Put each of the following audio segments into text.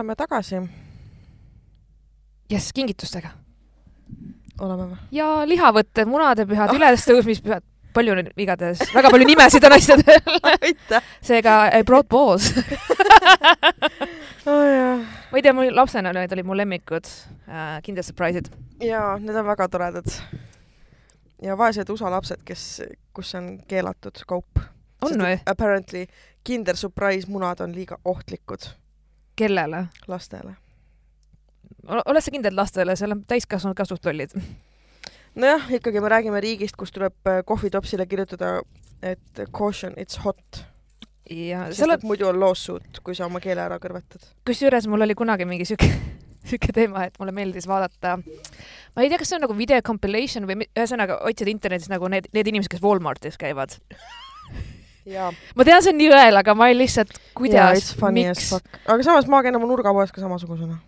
oleme tagasi. jess, kingitustega. oleme või? ja lihavõtted, munadepühad, ülestõusmispühad, palju on igatahes, väga palju nimesid on asjadel. seega I brought balls. oh,. ma ei tea, mul lapsena need olid mu lemmikud äh,, Kinder Surprise'id. jaa, need on väga toredad. ja vaesed USA lapsed, kes, kus on keelatud kaup. on või? Apparently Kinder Surprise munad on liiga ohtlikud kellele? lastele. oled sa kindel lastele, seal on täiskasvanud ka suht lollid. nojah, ikkagi me räägime riigist, kus tuleb äh, kohvitopsile kirjutada, et caution, it's hot. ja seal on, muidu on lawsuit, kui sa oma keele ära kõrvetad. kusjuures mul oli kunagi mingi siuke, siuke teema, et mulle meeldis vaadata, ma ei tea, kas see on nagu video compilation või ühesõnaga otsid internetis nagu need, need inimesed, kes Walmartis käivad. ma tean, see on nii õel, aga ma olin lihtsalt, kuidas miks? aga samas ma käin oma nurgapoes ka samasugusena.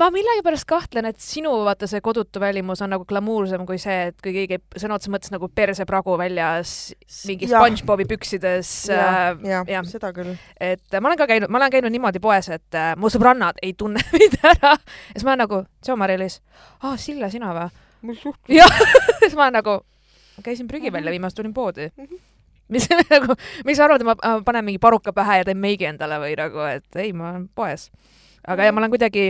ma millegipärast kahtlen, et sinu vaata see kodutu välimus on nagu glamuursem kui see, et kui keegi sõna otseses mõttes nagu persepragu väljas mingi. SpongeBobi püksides jah äh,, ja, jah. seda küll. et ma olen ka käinud, ma olen käinud niimoodi poes, et äh, mu sõbrannad ei tunne mind ära ja siis ma olen nagu, tšau Mari-Liis, aa Sille, sina või? jah, siis ma olen nagu, käisin prügi välja viimas, tulin poodi. Mis nagu, miks sa arvad, et ma äh, panen mingi paruka pähe ja teen meigi endale või nagu, et ei, ma olen poes. aga ja ma olen kuidagi,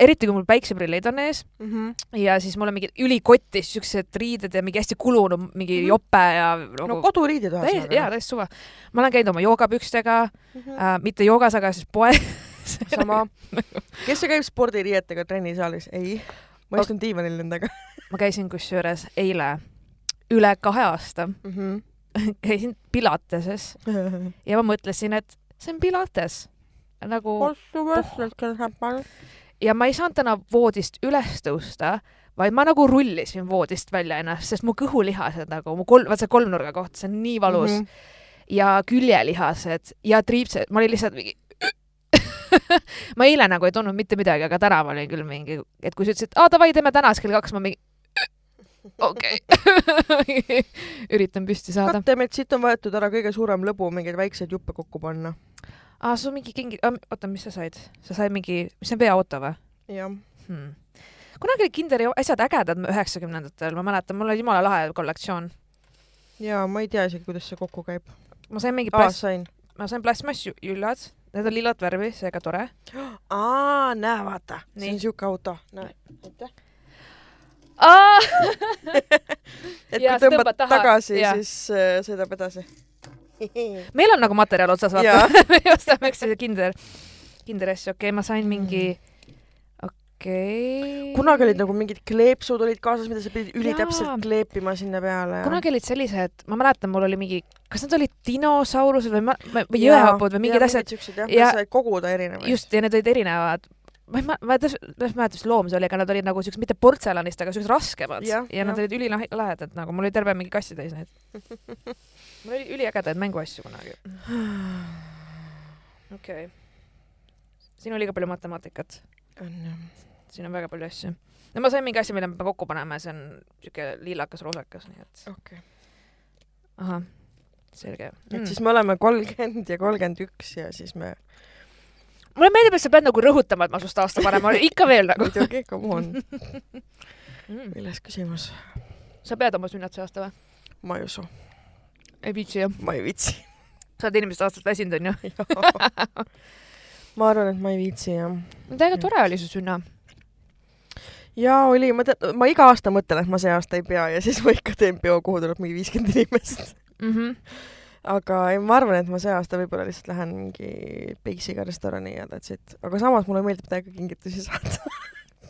eriti kui mul päikseprillid on ees Mhm. ja siis mul on mingid ülikotis siuksed riided ja mingi hästi kulunud mingi Mhm. jope ja nagu no koduriidid täiesti, jaa, ühesõnaga. täiesti suva. ma olen käinud oma joogapükstega Mhm. äh,, mitte joogas, aga siis poes. sama. kes see käib spordiriietega trennisaalis? ei, ma istun diivanil nendega ma käisin kusjuures eile üle kahe aasta, mm. -hmm. Käisin Pilateses ja ma mõtlesin, et see on Pilates nagu ja ma ei saanud täna voodist üles tõusta, vaid ma nagu rullisin voodist välja ennast, sest mu kõhulihased nagu, mu kolm, vaat see kolmnurga koht, see on nii valus mm. -hmm. ja küljelihased ja triipsed, ma olin lihtsalt mingi ma eile nagu ei tundnud mitte midagi, aga täna ma olin küll mingi, et kui sa ütlesid, aa davai, teeme täna kell kaks, ma mingi okei okay. üritan püsti saada. Kattemelt siit on võetud ära kõige suurem lõbu mingeid väikseid juppe kokku panna. aa, sul mingi kingi, oota, mis sa said? sa said mingi, mis see on veoauto või jah. hmm.? kunagi olid Kinderi asjad ägedad üheksakümnendatel, ma mäletan, mul oli jumala lahe kollektsioon. ja ma ei tea isegi, kuidas see kokku käib. ma sain mingi sain. ma sain plastmassjüllad, need on lillat värvi, seega tore. aa, näe, vaata. see on siuke auto. näe, aitäh. et kui tõmbad taha, tagasi, siis äh, sõidab edasi. meil on nagu materjal otsas, vaata. me ostame üksteise Kinder, Kinderi asju, okei okay,, ma sain mingi, okei okay.. kunagi olid nagu mingid kleepsud olid kaasas, mida sa pidid ülitäpselt kleepima sinna peale. kunagi olid sellised, ma mäletan, mul oli mingi, kas need olid dinosaurused või, või jõehapud või mingid asjad, siuksed jah Ja- ja..., koguda erinevaid. just, ja need olid erinevad. Ma ei ma ei täpselt täpselt mäleta, mis loom see oli, aga nad olid nagu siuksed, mitte portselanist, aga siuksed raskemad ja, ja nad jah. olid ülilahedad nagu, mul oli terve mingi kassi täis neid. mul oli üliägedaid mänguasju kunagi. okei okay.. siin oli liiga palju matemaatikat, on jah. siin on väga palju asju. no ma sain mingi asja, mille me kokku panema ja see on siuke liilakas-roosakas, nii et okei okay.. ahah, selge et mm. siis. me oleme kolmkümmend ja kolmkümmend üks ja siis me mulle meeldib, et sa pead nagu rõhutama, et ma sinust aasta vanem olen, ikka veel nagu muidugi, come on, mm.. milles küsimus? sa pead oma sünnad see aasta või? ma ei usu, ei viitsi jah? ma ei viitsi. sa oled inimesest aastast väsinud onju. ma arvan, et ma ei viitsi jah. täiega tore oli su sünna. ja oli, ma tean, ma iga aasta mõtlen, et ma see aasta ei pea ja siis ma ikka teen peo, kuhu tuleb mingi viiskümmend inimest. Mm -hmm. Aga ei, ma arvan, et ma see aasta võib-olla lihtsalt lähen mingi Basiga restorani ja that's it. aga samas mulle meeldib täiega kingitusi saada.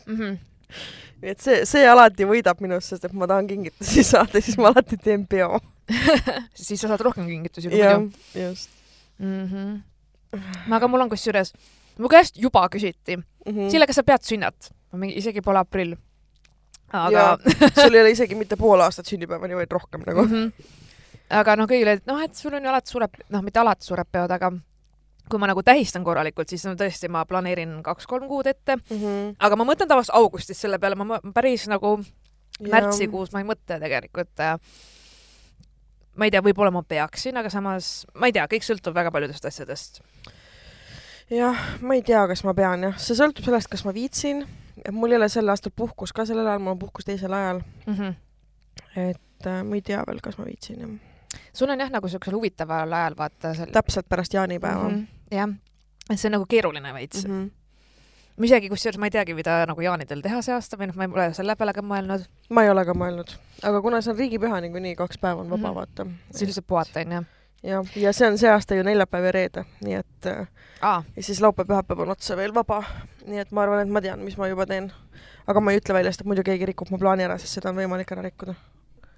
Mm -hmm. et see, see alati võidab minust, sest et ma tahan kingitusi saada, siis ma alati teen peo. siis sa saad rohkem kingitusi kui muidu., just mm. -hmm. aga mul on kusjuures, mu käest juba küsiti mm, mm. -hmm. Sille, kas sa pead sünnat? ma mingi, isegi pole aprill. aga sul ei ole isegi mitte pool aastat sünnipäevani, vaid rohkem nagu mm. -hmm. Aga noh, kõigile, et noh, et sul on ju alati suured, noh, mitte alati suured peod, aga kui ma nagu tähistan korralikult, siis no tõesti, ma planeerin kaks-kolm kuud ette, mm. -hmm. aga ma mõtlen tavaliselt augustis selle peale, ma päris nagu märtsikuus ma ei mõtle tegelikult. ma ei tea, võib-olla ma peaksin, aga samas ma ei tea, kõik sõltub väga paljudest asjadest. jah, ma ei tea, kas ma pean jah, see sõltub sellest, kas ma viitsin, et mul ei ole sel aastal puhkus ka sellel ajal, mul on puhkus teisel ajal, mm. -hmm. et äh, ma ei tea veel, kas ma viitsin jah. Sul on jah, nagu siuksel huvitaval ajal vaata seal. täpselt pärast jaanipäeva mm. jah, et see on nagu keeruline veits mm. -hmm. -hmm. ma isegi kusjuures ma ei teagi, mida nagu jaanidel teha see aasta või noh, ma ei ole selle peale ka mõelnud. ma ei ole ka mõelnud, aga kuna see on riigipüha niikuinii, kaks päeva on vaba mm. -hmm. vaata. siis lihtsalt puhata onju. jah, ja see on see aasta ju neljapäev ja reede, nii et aa, ja siis laupäev-pühapäev on otse veel vaba. nii et ma arvan, et ma tean, mis ma juba teen. aga ma ei ütle välja, sest et muidu keegi rikub mu plaani ära, sest seda on võimalik ära rikkuda.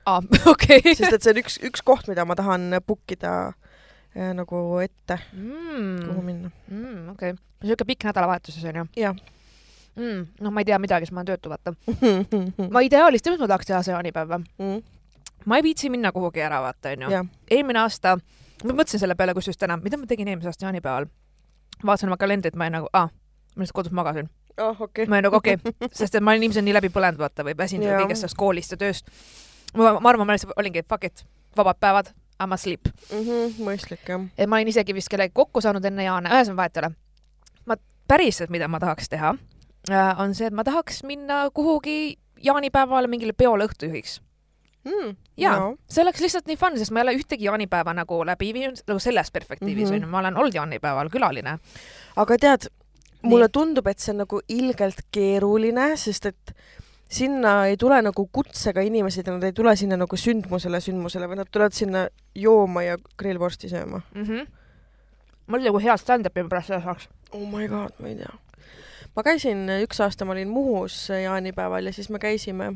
Aa, okei. sest et see on üks, üks koht, mida ma tahan book ida äh, nagu ette, kuhu mm,. minna. mm, okei okay., siuke pikk nädalavahetus siis onju jah. mm,. noh, ma ei tea midagi, sest ma olen töötu, vaata. ma ideaalis tead, mis ma tahaks teha see jaanipäev? Mm, ma ei viitsi minna kuhugi ära, vaata onju. eelmine aasta, ma mõtlesin selle peale kusjuures täna, mida ma tegin eelmise aasta jaanipäeval. vaatasin oma kalendrit, ma olin nagu, aa, ma lihtsalt kodus magasin. oh okei ma olin nagu okei okay. sest et ma olin ilmselt nii läbi põlenud, vaata, või väsinud kõigest sellest koolist ja tööst. ma, ma arvan, ma lihtsalt olingi fuck it, vabad päevad, I m asleep. mm. -hmm, mõistlik jah. et ma olin isegi vist kellegagi kokku saanud enne Jaane, ühesõnaga vahet ei ole. ma päriselt, mida ma tahaks teha, on see, et ma tahaks minna kuhugi jaanipäevale mingile peole õhtujuhiks. Mm, Jaa. no. see oleks lihtsalt nii fun, sest ma ei ole ühtegi jaanipäeva nagu läbi viinud, nagu sellest perspektiivis Mhm. onju, ma olen olnud jaanipäeval külaline. aga tead, mulle Nii. tundub, et see on nagu ilgelt keeruline, sest et sinna ei tule nagu kutsega inimesed ja nad ei tule sinna nagu sündmusele sündmusele, vaid nad tulevad sinna jooma ja grillvorsti sööma. mm. -hmm. mul nagu hea stand-up'i pärast seda saaks. oh my god, ma ei tea. ma käisin, üks aasta ma olin Muhus jaanipäeval ja siis me käisime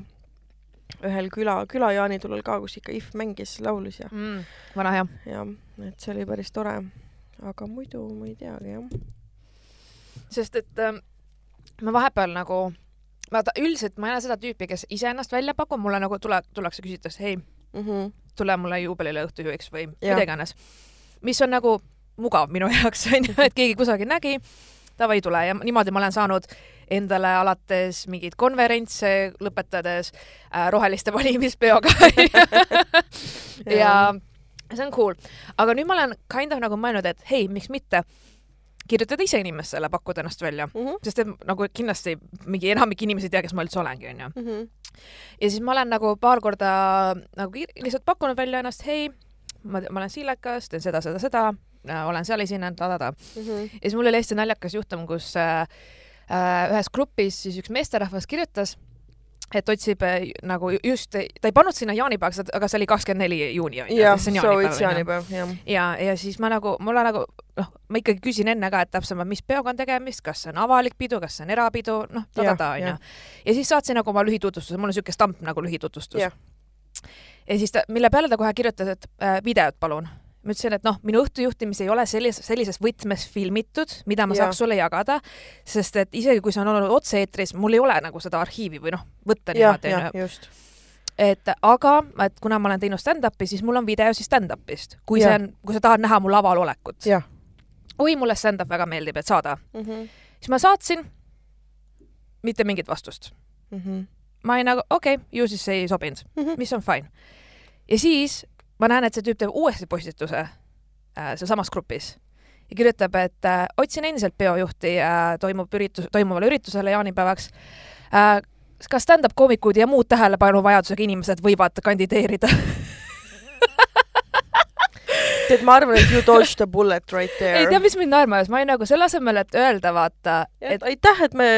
ühel küla, küla jaanitulel ka, kus ikka If mängis, laulis ja, mm,. vana hea. ja et see oli päris tore. aga muidu ma ei teagi jah sest et ähm, ma vahepeal nagu, vaata üldiselt ma ei ole seda tüüpi, kes iseennast välja pakub, mulle nagu tule, tullakse, küsitakse, hei, mm. -hmm. tule mulle juubelile õhtujuhiks või mida iganes. mis on nagu mugav minu jaoks onju, et keegi kusagil nägi, davai, tule ja niimoodi ma olen saanud endale alates mingeid konverentse lõpetades äh, roheliste valimispeoga ja see on cool, aga nüüd ma olen kind of nagu mõelnud, et hei, miks mitte kirjutada ise inimestele, pakkuda ennast välja, mm. -hmm. sest et nagu kindlasti mingi enamik inimesi ei tea, kes ma üldse olengi, onju. -hmm. ja siis ma olen nagu paar korda nagu lihtsalt pakkunud välja ennast, hei, ma, ma olen siilekas, teen seda, seda, seda, olen seal esinenud, ta-ta-ta. Mm -hmm. ja siis mul oli hästi naljakas juhtum, kus äh, äh, ühes grupis siis üks meesterahvas kirjutas, et otsib äh, nagu just, ta ei pannud sinna jaanipäevaks, aga see oli kakskümmend neli juuni onju. jah, sooviks jaanipäev, jah. ja, ja siis ma nagu, mulle nagu noh, ma ikkagi küsin enne ka, et täpsemalt, mis peoga on tegemist, kas see on avalik pidu, kas see on erapidu, noh, ta-ta-ta onju ja siis saatsin nagu oma lühitutvustuse, mul on siuke stamp nagu lühitutvustus ja siis ta, mille peale ta kohe kirjutas, et äh, videot palun. Ma ütlesin, et noh, minu õhtujuhtimis ei ole sellises, sellises võtmes filmitud, mida ma Jah. saaks sulle jagada, sest et isegi kui see on olnud otse-eetris, mul ei ole nagu seda arhiivi või noh, võtta niimoodi onju, just. et aga, et kuna ma olen teinud stand-up'i, siis mul on video siis stand-up'ist, kui Jah. see on, kui sa tahad näha mu laval olekut. oi, mulle stand-up väga meeldib, et saada. mm. -hmm. siis ma saatsin, mitte mingit vastust. Mm -hmm. ma olin nagu okei okay,, ju siis see ei sobinud, Mm -hmm. mis on fine. ja siis ma näen, et see tüüp teeb uuesti postituse äh, sealsamas grupis ja kirjutab, et äh, otsin endiselt peojuhti äh,, toimub üritus, toimuvale üritusele jaanipäevaks äh,. kas stand-up koomikud ja muud tähelepanuvajadusega inimesed võivad kandideerida? tead, ma arvan, et you dodged the bullet right there. ei tea, mis mind naerma ajas, ma olin nagu selle asemel, et öelda vaata, et et aitäh, et me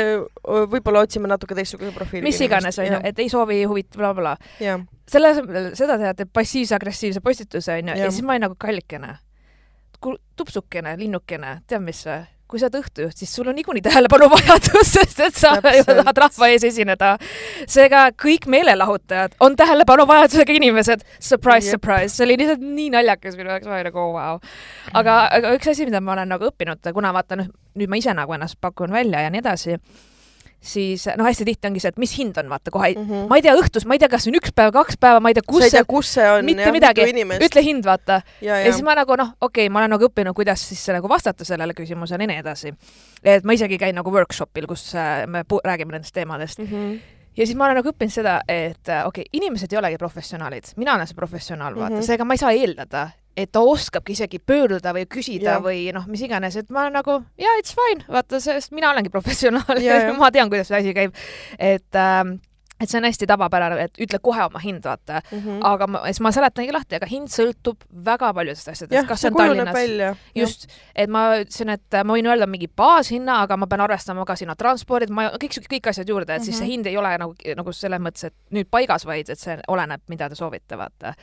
võib-olla otsime natuke teistsuguse profiili. mis iganes onju, et ei soovi huvit blablabla bla.. selle asemel seda teha, teeb passiivse-agressiivse postituse onju ja siis ma olin nagu kallikene, tupsukene, linnukene, tead mis või? Kui sa oled õhtujuht, siis sul on niikuinii tähelepanuvajadus, sest et sa ju tahad rahva ees esineda. seega kõik meelelahutajad on tähelepanuvajadusega inimesed. Surprise, surprise, see oli lihtsalt nii naljakas minu jaoks, ma olin nagu vau. aga, aga üks asi, mida ma olen nagu õppinud, kuna vaata noh, nüüd ma ise nagu ennast pakun välja ja nii edasi, siis noh, hästi tihti ongi see, et mis hind on, vaata kohe mm, Mhm. ma ei tea õhtus, ma ei tea, kas see on üks päev, kaks päeva, ma ei tea, kus see kus see on. mitte midagi, ütle hind, vaata. ja, ja siis, ma nagu noh, okei okay,, ma olen nagu õppinud, kuidas siis nagu vastata sellele küsimusele ja nii edasi. et ma isegi käin nagu workshopil, kus äh, me räägime nendest teemadest Mhm. ja siis ma olen nagu õppinud seda, et äh, okei okay,, inimesed ei olegi professionaalid, mina olen see professionaal, vaata mm. -hmm. seega ma ei saa eeldada, et ta oskabki isegi pöörduda või küsida Jah. või noh, mis iganes, et ma nagu jaa, it's fine, vaata, sest mina olengi professionaal Ja, ja. ma tean, kuidas see asi käib. et ähm, et see on hästi tavapärane, et ütle kohe oma hind, vaata. mm. -hmm. aga ma, siis ma seletangi lahti, aga hind sõltub väga paljudest asjadest, kas see on Tallinnas, just, et ma ütlesin, et ma võin öelda mingi baashinna, aga ma pean arvestama ka sinna transpordid, ma kõik, kõik asjad juurde, et siis see Mhm. hind ei ole nagu, nagu selles mõttes, et nüüd paigas, vaid et see oleneb, mida te soovite, vaata.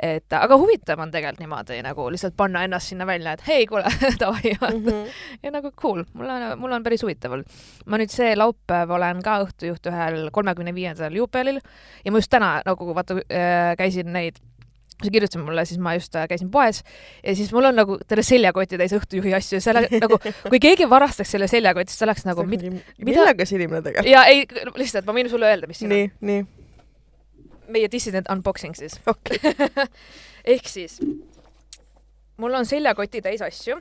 et aga huvitav on tegelikult niimoodi nagu lihtsalt panna ennast sinna välja, et hei, kuule, davai, vaata. Mhm. ja nagu cool, mul on, mul on päris huvitav olnud. ma nüüd see laupäev olen ka õhtujuht ühel kolmekümne viiendal juubelil ja ma just täna nagu vaata äh, käisin neid sa kirjutasid mulle, siis ma just äh, käisin poes ja siis mul on nagu terve seljakoti täis õhtujuhi asju ja selle nagu, kui keegi varastaks selle seljakoti, siis see oleks nagu mit..., mida- millega see inimene tegeleb? ja ei, lihtsalt ma võin sulle öelda, mis siin nii, nii, on. meie dissident unboxing siis. okei. ehk siis mul on seljakoti täis asju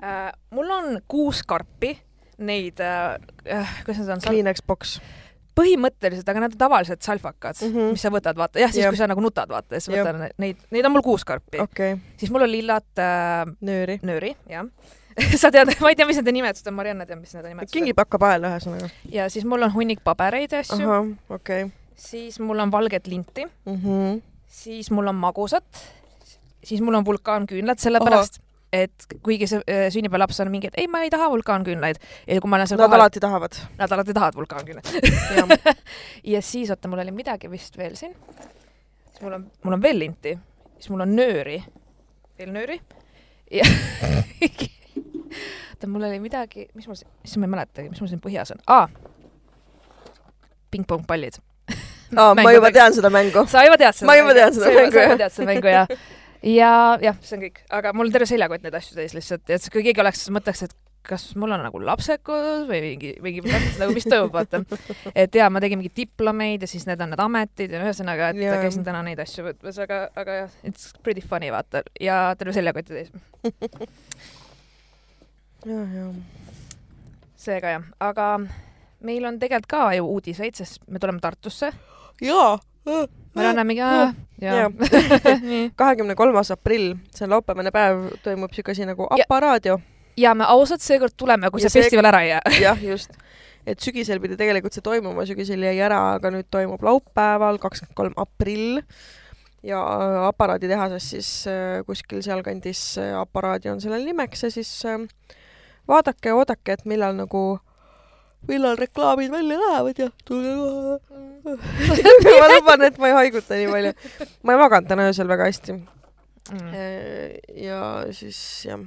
äh,. mul on kuus karpi, neid äh, kuidas need on, Kleenex box. põhimõtteliselt, aga nad on tavalised salvakad mm. -hmm. mis sa võtad, vaata, jah, siis Jah. kui sa nagu nutad, vaata, siis võtan neid, neid on mul kuus karpi okay.. siis mul on lillad äh, nööri. nööri, jah. sa tead, ma ei tea, mis nende nimetused on, Marianne teab, mis nende nimetused on. kingipakka pael ühesõnaga. ja siis mul on hunnik pabereid ja asju, okei. siis mul on valget linti, Mhm. siis mul on magusat, siis mul on vulkaanküünlad, sellepärast et kuigi see äh, sünnipäevalaps on mingi, et ei, ma ei taha vulkaanküünlaid ja kui ma olen seal Nad kohal, alati tahavad. nad alati tahavad vulkaanküünlaid. jah, ja siis oota, mul oli midagi vist veel siin. siis mul on, mul on veel linti, siis mul on nööri, veel nööri ja oota, mul oli midagi, mis mul, issand, ma ei mäletagi, mis mul siin põhjas on ah,. pingpong pallid. aa, ma Mängudeks. juba tean seda mängu. sa juba tead seda Ma juba tean seda mängu, sa juba jah. tead seda mängu ja, ja jah, see on kõik, aga mul on terve seljakott neid asju täis lihtsalt, et kui keegi oleks, mõtleks, et kas mul on nagu lapsekodus või mingi, mingi nagu mis toimub, vaata. et jaa, ma tegin mingeid diplomeid ja siis need on need ametid ja ühesõnaga, et Jaa. käisin täna neid asju võtmas, aga, aga jah, it's pretty funny vaata ja terve seljakoti täis. jah, jah. seega jah, aga meil on tegelikult ka ju uudiseid, sest me tuleme Tartusse. jaa. Marianne mingi, jaa Jaa. kahekümne kolmas aprill, see on laupäevane päev, toimub siuke asi nagu Aparaadio. ja me ausalt seekord tuleme, kui Ja see festival ära ei jää. jah, just. et sügisel pidi tegelikult see toimuma, sügisel jäi ära, aga nüüd toimub laupäeval, kakskümmend kolm aprill ja aparaaditehases siis äh, kuskil sealkandis äh, aparaadi on sellel nimeks ja siis äh, vaadake ja oodake, et millal nagu, millal reklaamid välja lähevad ja tulge kohe. ma luban, et ma ei haiguta nii palju. ma ei maganud täna öösel väga hästi. Mm. ja siis jah,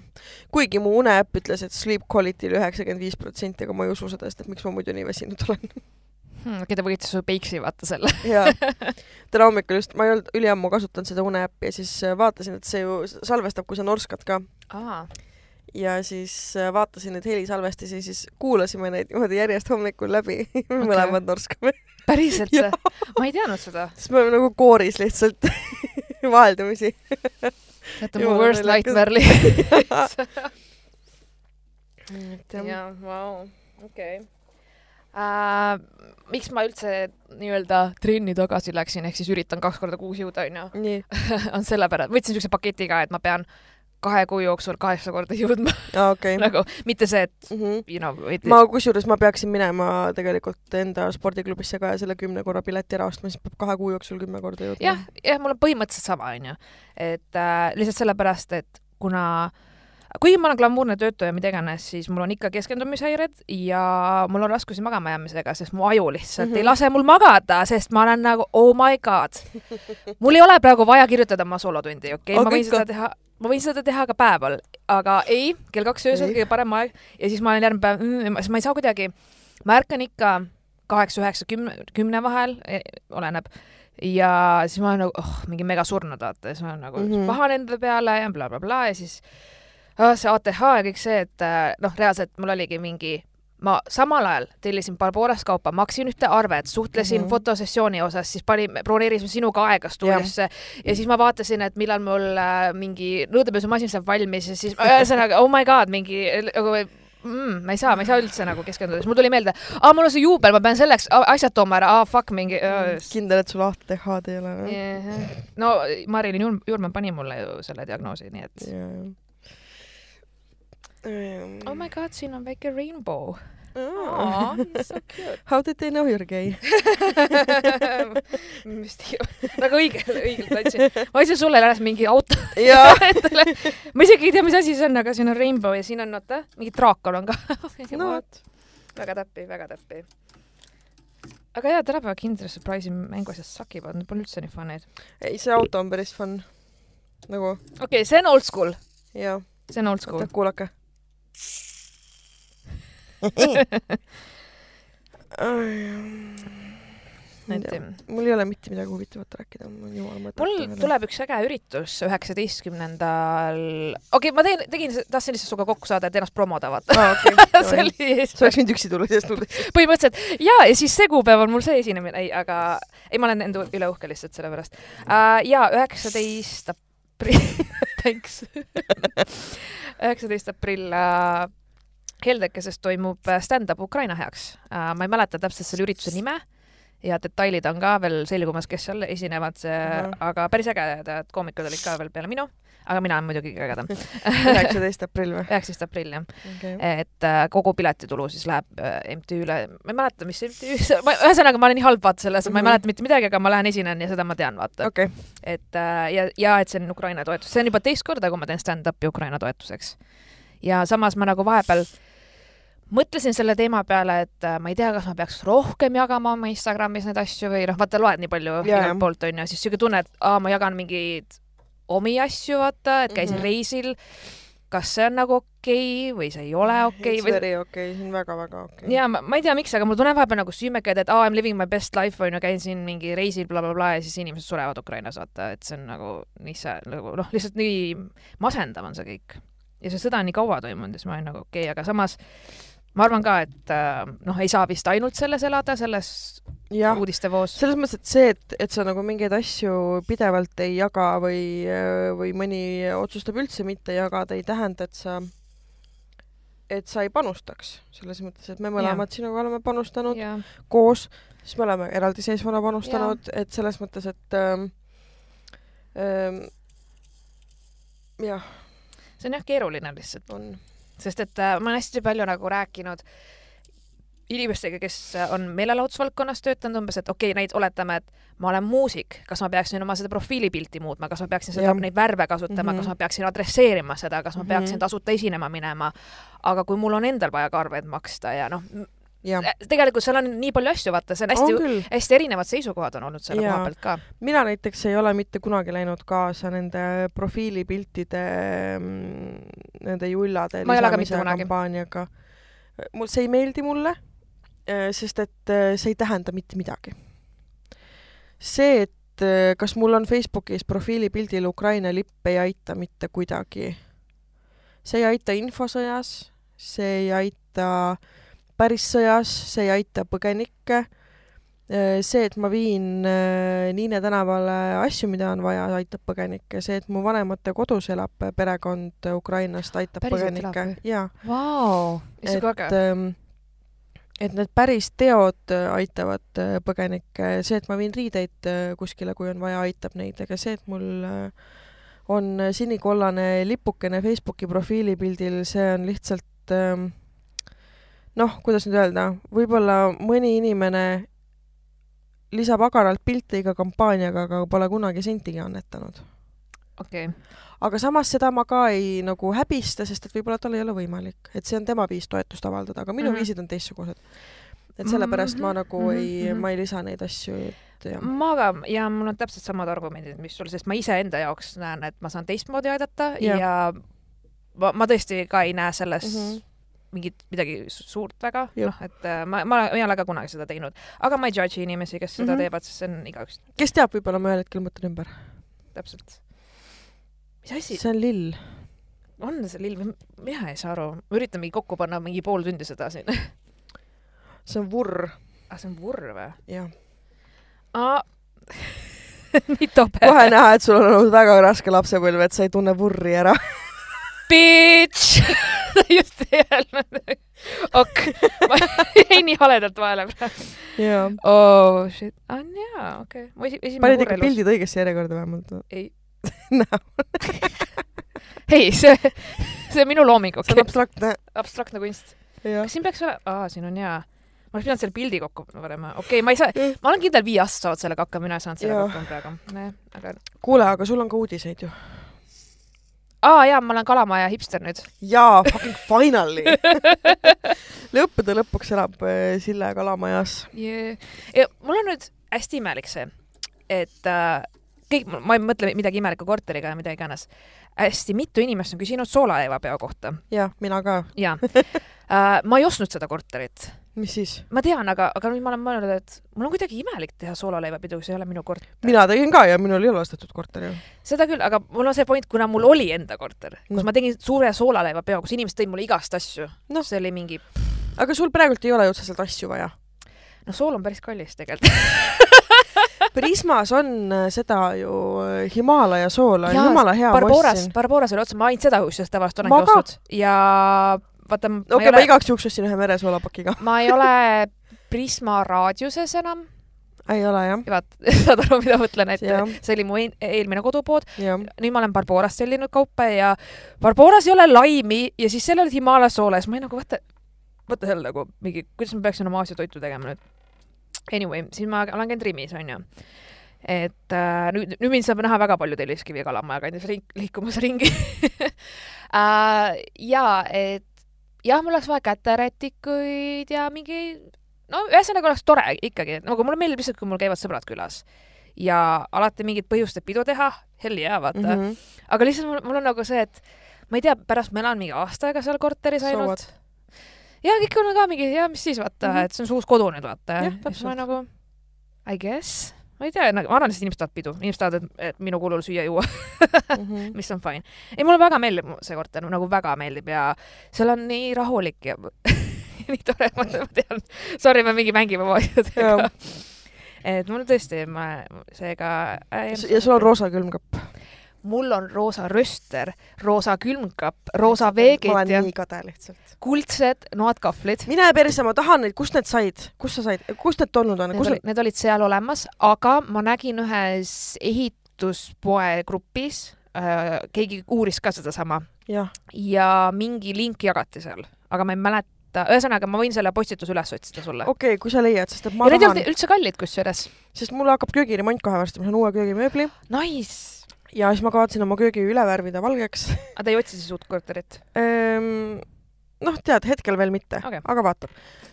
kuigi mu uneäpp ütles, et sleep quality oli üheksakümmend viis protsenti, aga ma ei usu seda, sest et miks ma muidu nii väsinud olen. Hmm, te võite su peiksi vaata selle. ja täna hommikul just, ma ei olnud üliammu kasutanud seda uneäppi ja siis äh, vaatasin, et see ju salvestab, kui sa norskad ka. aa, ja siis äh, vaatasin neid helisalvestisi, siis kuulasime neid niimoodi järjest hommikul läbi okay., mõlemad norskame. päriselt Jaa.? ma ei teadnud seda. siis me oleme nagu kooris lihtsalt vaheldumisi. teate, mu worst nightmare jah, jaa, vau, okei. Äh, miks ma üldse nii-öelda trenni tagasi läksin, ehk siis üritan kaks korda kuus jõuda, onju, on sellepärast, võtsin siukse paketi ka, et ma pean kahe kuu jooksul kaheksa korda jõudma okei. nagu mitte see, et Mhm. you know, et ma kusjuures ma peaksin minema tegelikult enda spordiklubisse ka ja selle kümne korra pileti ära ostma, siis peab kahe kuu jooksul kümme korda jõudma. jah, jah, mul on põhimõtteliselt sama, onju. et äh, lihtsalt sellepärast, et kuna kuigi ma olen glamuurne töötaja, mida iganes, siis mul on ikka keskendumishäired ja mul on raskusi magama jäämisega, sest mu aju lihtsalt mm Mhm. -hmm. ei lase mul magada, sest ma olen nagu oh my god. mul ei ole praegu vaja kirjutada oma soolotundi, okei okay?, ma Aga võin ikka. seda teha, ma võin seda teha ka päeval, aga ei, kell kaks öösel kõige parem aeg ja siis ma olen järgmine päev mm,, siis ma ei saa kuidagi, ma ärkan ikka kaheksa, üheksa, kümne, kümne vahel, oleneb ja siis ma olen nagu oh, mingi mega surnud, vaata, siis ma olen nagu mm Mhm. -hmm. pahane enda peale ja blablabla bla, bla, ja siis see ATH ja kõik see, et äh, noh, reaalselt mul oligi mingi ma samal ajal tellisin Barbarast kaupa, maksin ühte arvet, suhtlesin mm. -hmm. fotosessiooni osas, siis panin, broneerisime sinuga aega stuudiosse ja siis ma vaatasin, et millal mul äh, mingi nõudepesumasin saab valmis ja siis ühesõnaga oh my god, mingi nagu mm, ma ei saa, ma ei saa üldse nagu keskenduda, siis mul tuli meelde, aa, mul on see juubel, ma pean selleks asjad tooma ära, aa, fuck mingi uh,. kindel, et sul ATH-d ei ole või? Yeah. no Marilyn Jurm- Jurman pani mulle ju selle diagnoosi, nii et oh my god, siin on väike rainbow. You're so cute. How did they know you are gay? väga õigelt, õigelt andsin. ma andsin sulle alles mingi auto endale. ma isegi ei tea, mis asi see on, aga siin on rainbow ja siin on oota, mingi draakon on ka. no vot. väga täppi, väga täppi. aga jaa, tänapäeva Kinder Surprise'i mänguasjad sakivad, need pole üldse nii fun'id. ei, see auto on päris fun. nagu, okei okay,, see on old school, jaa. see on old school oota,. kuulake. Et mul ei ole mitte midagi huvitavat rääkida, mul on jumala mõte. mul tuleb üks äge üritus üheksateistkümnendal, okei okay,, ma teen, tegin, tahtsin lihtsalt sinuga kokku saada, et ennast promoda, vaata. aa, okei. see oli sa oleks võinud üksi tulla, sest mul põhimõtteliselt ja, ja siis see kuupäev on mul see esinemine, ei, aga ei, ma olen enda üle uhke lihtsalt sellepärast uh,. ja üheksateist aprill, thanks. üheksateist aprill uh, Heldekeses toimub äh, stand-up Ukraina heaks uh,. ma ei mäleta täpselt selle ürituse nime ja detailid on ka veel selgumas, kes seal esinevad Ahah. uh,, aga päris ägedad koomikud olid ka veel peale minu, aga mina olen muidugi kõige ägedam. üheksateist aprill või? üheksateist aprill jah. okei. et äh, kogu piletitulu siis läheb äh, MTÜ-le, ma ei mäleta, mis MTÜ ühesõnaga ma olen nii halb vaata selles, ma ei Mhm. mäleta mitte midagi, aga ma lähen esinen ja seda ma tean, vaata. okei, et äh, ja, ja et see on Ukraina toetus, see on juba teist korda, kui ma teen stand-up'i Ukraina toetuseks. ja samas ma nagu vahepeal mõtlesin selle teema peale, et ma ei tea, kas ma peaks rohkem jagama oma Instagramis neid asju või noh, vaata loed nii palju igalt poolt onju, siis siuke tunne, et aa, ma jagan mingeid omi asju, vaata, et käisin Mhm. reisil. kas see on nagu okei okay, või see ei ole okei It's okay, või very okei, see on väga-väga okei. ja ma, ma ei tea, miks, aga mul tunneb vahepeal nagu süümekad, et aa, I m living my best life onju, käin siin mingi reisil blablabla bla, bla, ja siis inimesed surevad Ukrainas, vaata, et see on nagu nii see nagu noh, lihtsalt nii masendav on see kõik. ja see sõda on nii kaua toimunud ja siis ma olin nagu okei okay,, aga samas ma arvan ka, et äh, noh, ei saa vist ainult selles elada, selles jah, uudistevoos. selles mõttes, et see, et, et sa nagu mingeid asju pidevalt ei jaga või, või mõni otsustab üldse mitte jagada, ei tähenda, et sa, et sa ei panustaks. selles mõttes, et me mõlemad sinuga oleme panustanud ja koos, siis me oleme eraldiseisvana panustanud, et selles mõttes, et ähm, ähm, jah, see on jah keeruline lihtsalt, on. Sest et äh, ma olen hästi palju nagu rääkinud inimestega, kes äh, on meelelahutusvaldkonnas töötanud umbes, et okei okay,, näit-, oletame, et ma olen muusik, kas ma peaksin oma seda profiilipilti muutma, kas ma peaksin seda, neid värve kasutama mm, Mhm. -hmm. kas ma peaksin adresseerima seda, kas ma Mhm. peaksin tasuta esinema minema. aga kui mul on endal vaja ka arveid maksta ja noh, tegelikult seal on nii palju asju, vaata, see on hästi, hästi erinevad seisukohad on olnud selle Jaa. koha pealt ka. mina näiteks ei ole mitte kunagi läinud kaasa nende profiilipiltide, nende jullade lisamise kampaaniaga. mul, see ei meeldi mulle, sest et äh, see ei tähenda mitte midagi. see, et äh, kas mul on Facebookis profiilipildil Ukraina lipp, ei aita mitte kuidagi. see ei aita infosõjas, see ei aita päris sõjas, see ei aita põgenikke. See, et ma viin äh, Niine tänavale asju, mida on vaja, aitab põgenikke, see, et mu vanemate kodus elab perekond Ukrainast, aitab Päriselt põgenikke. jaa, Vau, issand kui äge. et et need päris teod äh, aitavad äh, põgenikke, see, et ma viin riideid äh, kuskile, kui on vaja, aitab neid, aga see, et mul äh, on sinikollane lipukene Facebooki profiilipildil, see on lihtsalt ähm, noh, kuidas nüüd öelda, võib-olla mõni inimene lisab agaralt pilte iga kampaaniaga, aga pole kunagi sentigi annetanud. okei, aga samas seda ma ka ei nagu häbista, sest et võib-olla tal ei ole võimalik, et see on tema viis toetust avaldada, aga minu mm -hmm. viisid on teistsugused. et sellepärast ma Mhm, nagu mhm, ei, mhm. ma ei lisa neid asju, et jah. ma ka ja mul on täpselt samad argumendid, mis sul, sest ma iseenda jaoks näen, et ma saan teistmoodi aidata Jah. ja ma, ma tõesti ka ei näe selles mm. -hmm. Mingit midagi su- suurt väga, noh, et äh, ma, ma ei ole ka kunagi seda teinud, aga ma ei judge'i inimesi, kes seda mm. -hmm. teevad, sest see on igaüks kes teab, võib-olla ma ühel hetkel mõtlen ümber. täpselt. mis asi see on lill. on see lill, mina ei saa aru, ma üritan mingi kokku panna mingi pool tundi seda siin. see on vurr, ah, see on vurr või? jah. aa, nii tobe. kohe näha, et sul on olnud väga raske lapsepõlv, et sa ei tunne vurri ära. Bitch just ei öelnud. ok, ma jäin nii haledalt vahele praegu. jaa. oh shit, on jaa, okei okay.. ma esi-, esimene panid ikka pildid õigesse järjekorda vähemalt? ei, ei, see, see on minu looming, see on okei okay.. abstraktne. abstraktne kunst. kas. siin peaks olema, aa, siin on jaa. ma oleks pidanud selle pildi kokku panema, okei okay,, ma ei saa, ma olen kindel viie aastat saavad sellega hakkama, mina ei saanud sellega hakkama praegu. nojah, aga, kuule, aga sul on ka uudiseid ju. Aa jaa, ma olen kalamaja hipster nüüd. jaa, fucking finally. lõppude lõpuks elab äh, Sille kalamajas. yeah.. ja mul on nüüd hästi imelik see, et äh, kõik, ma ei mõtle midagi imelikku korteriga ja mida iganes. hästi mitu inimest on küsinud soolaleivapeo kohta jah, mina ka. ja äh, ma ei ostnud seda korterit. Mis siis? ma tean, aga, aga nüüd ma olen mõelnud, et mul on kuidagi imelik teha soolaleivapidu, see ei ole minu korter. mina tegin ka ja minul ei ole ostetud korter ju. seda küll, aga mul on see point, kuna mul oli enda korter, kus Noh. ma tegin suure soolaleivapeo, kus inimesed tõid mulle igast asju Noh. see oli mingi, aga sul praegult ei ole ju otseselt asju vaja. no sool on päris kallis tegelikult. Prismas on äh, seda ju äh, Himalaia soola, jumala hea. Barbaras, Barbaras oli otsa, ma ainult seda kusjuures tavaliselt olengi ostnud ja vaata, ma okei ei okay,, ma ole, igaks juhuks ostsin ühe meresoolapakiga. ma ei ole Prisma raadiuses enam, ei ole jah? vaat saad aru, mida ma mõtlen, et Jah. see oli mu een- eelmine kodupood, nüüd ma olen Barbarast tellinud kaupa ja Barbaras ei ole laimi ja siis seal olid Himaalia soole, siis ma olin nagu vaata, vaata seal nagu mingi, kuidas ma peaksin oma Aasia-toitu tegema nüüd. Anyway, siis ma olen käinud Rimis, onju. et äh, nüüd, nüüd mind saab näha väga palju Telliskivi kalamaja kandis ring, liikumas ringi äh,. ja et jah, mul oleks vaja käterätikuid ja mingi, no ühesõnaga oleks tore ikkagi, nagu mulle meeldib lihtsalt, kui mul käivad sõbrad külas ja alati mingit põhjust, et pidu teha, hell jaa, vaata mm. -hmm. aga lihtsalt mul, mul on nagu see, et ma ei tea, pärast ma elan mingi aasta aega seal korteris ainult ja kõik on ka mingi, ja mis siis vaata mm. -hmm. et see on su uus kodu nüüd vaata. Siis ma nagu I guess, ma ei tea, nagu ma arvan, et inimesed tahavad pidu, inimesed tahavad, et, minu kulul süüa-juua, Mhm. mis on fine. ei, mulle väga meeldib see korter, nagu väga meeldib ja seal on nii rahulik ja nii tore, ma ma tean. Sorry, me mingi mängime oma asjadega et mul tõesti, ma seega äh, ja sul on roosa külmkapp. mul on roosa röster, roosa külmkapp, roosa ma veegid olen ja nii kade lihtsalt. Kuldsed noadkahvlid. mine perse, ma tahan neid, kust need said, kust sa said, kust need tulnud on, Need, oli, need, olid seal olemas, aga ma nägin ühes ehituspoe grupis äh,, keegi uuris ka sedasama. Ja mingi link jagati seal, aga ma ei mäleta, ühesõnaga ma võin selle postituse üles otsida sulle. Okei okay,, kui sa leiad, sest et ma ja tahan. üldse kallid kusjuures. sest mul hakkab köögiremont kohe varsti, ma saan uue köögimööbli. Nice. ja siis ma kavatsen oma köögi üle värvida valgeks. Aga te ei otsi siis uut korterit? Noh, tead, hetkel veel mitte Okei. aga vaatab.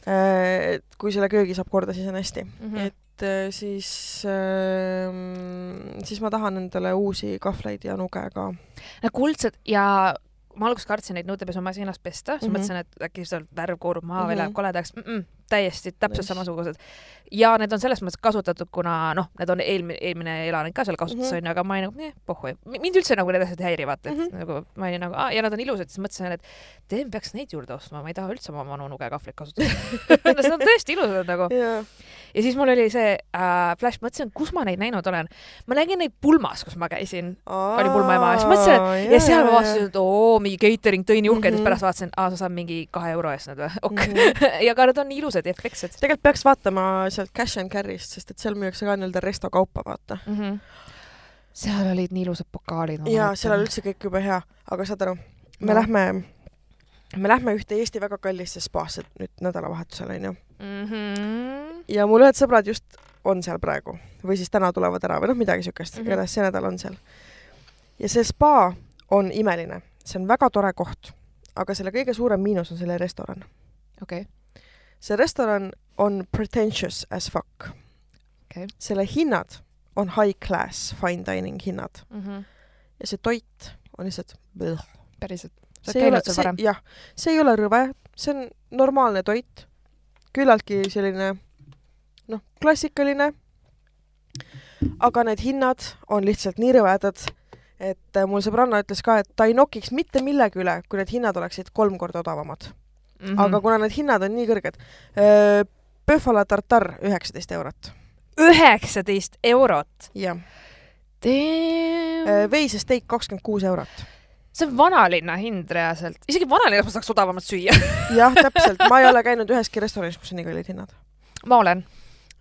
et kui selle köögi saab korda, siis on hästi mm. -hmm. et äh, siis äh,, siis ma tahan endale uusi kahvleid ja nuge ka. Kuldsed ja ma alguses kartsin neid nõudepesumasinas pesta, siis Mhm. mõtlesin, et äkki seal värv koorub maha või Mhm. läheb koledaks mm. -mm, täiesti täpselt samasugused. ja need on selles mõttes kasutatud, kuna noh, need on eelmine, eelmine elanik ka seal kasutas Mhm. onju, aga ma olin nagu, pohhu, mind üldse nagu need asjad ei häiri, vaata, et Mhm. nagu ma olin nagu, ja nad on ilusad, siis mõtlesin, et teen, peaks neid juurde ostma, ma ei taha üldse oma vanu nugekahvleid kasutada. Need on tõesti ilusad nagu. jaa. ja siis mul oli see äh, flash, mõtlesin, kus ma neid näinud olen. ma nägin neid pulmas, kus ma käisin oli pulmaema ja siis mõtlesin, et ja seal ma vaatasin, et oo, mingi catering tõi nii uhkeid mm, Mhm. -hmm. pärast vaatasin, aa, sa saad mingi kahe euro eest need või? ok mm. Mhm. -hmm. ja aga need on nii ilusad ja efektsed tegelikult peaks vaatama sealt Cash and Carry'st, sest et seal müüakse ka nii-öelda resto kaupa, vaata. mm. -hmm. seal olid nii ilusad pokaalid. ja seal on üldse kõik jube hea, aga saad aru, me No. lähme, me lähme ühte Eesti väga kallisse spaasse nüüd nädalavahetusel onju mm. -hmm. ja mul ühed sõbrad just on seal praegu või siis täna tulevad ära või noh, midagi siukest mm. -hmm. igatahes see nädal on seal. ja see spa on imeline, see on väga tore koht, aga selle kõige suurem miinus on selle restoran. okei okay., see restoran on pretentious as fuck okei. selle hinnad on high class fine dining hinnad mm -hmm. ja see toit on lihtsalt päriselt. sa oled see ei ole, käinud seal see varem?, jah, see ei ole rõve, see on normaalne toit, küllaltki selline noh, klassikaline, aga need hinnad on lihtsalt nii rõvedad, et äh, mul sõbranna ütles ka, et ta ei nokiks mitte millegi üle, kui need hinnad oleksid kolm korda odavamad mm. -hmm. aga kuna need hinnad on nii kõrged, Pöhvala tartar üheksateist eurot, üheksateist eurot. jah, veisesteik kakskümmend kuus eurot, see on vanalinna hind reaalselt, isegi vanalinnas ma saaks odavamat süüa. jah, täpselt, ma ei ole käinud üheski restoranis, kus on nii kallid hinnad. ma olen.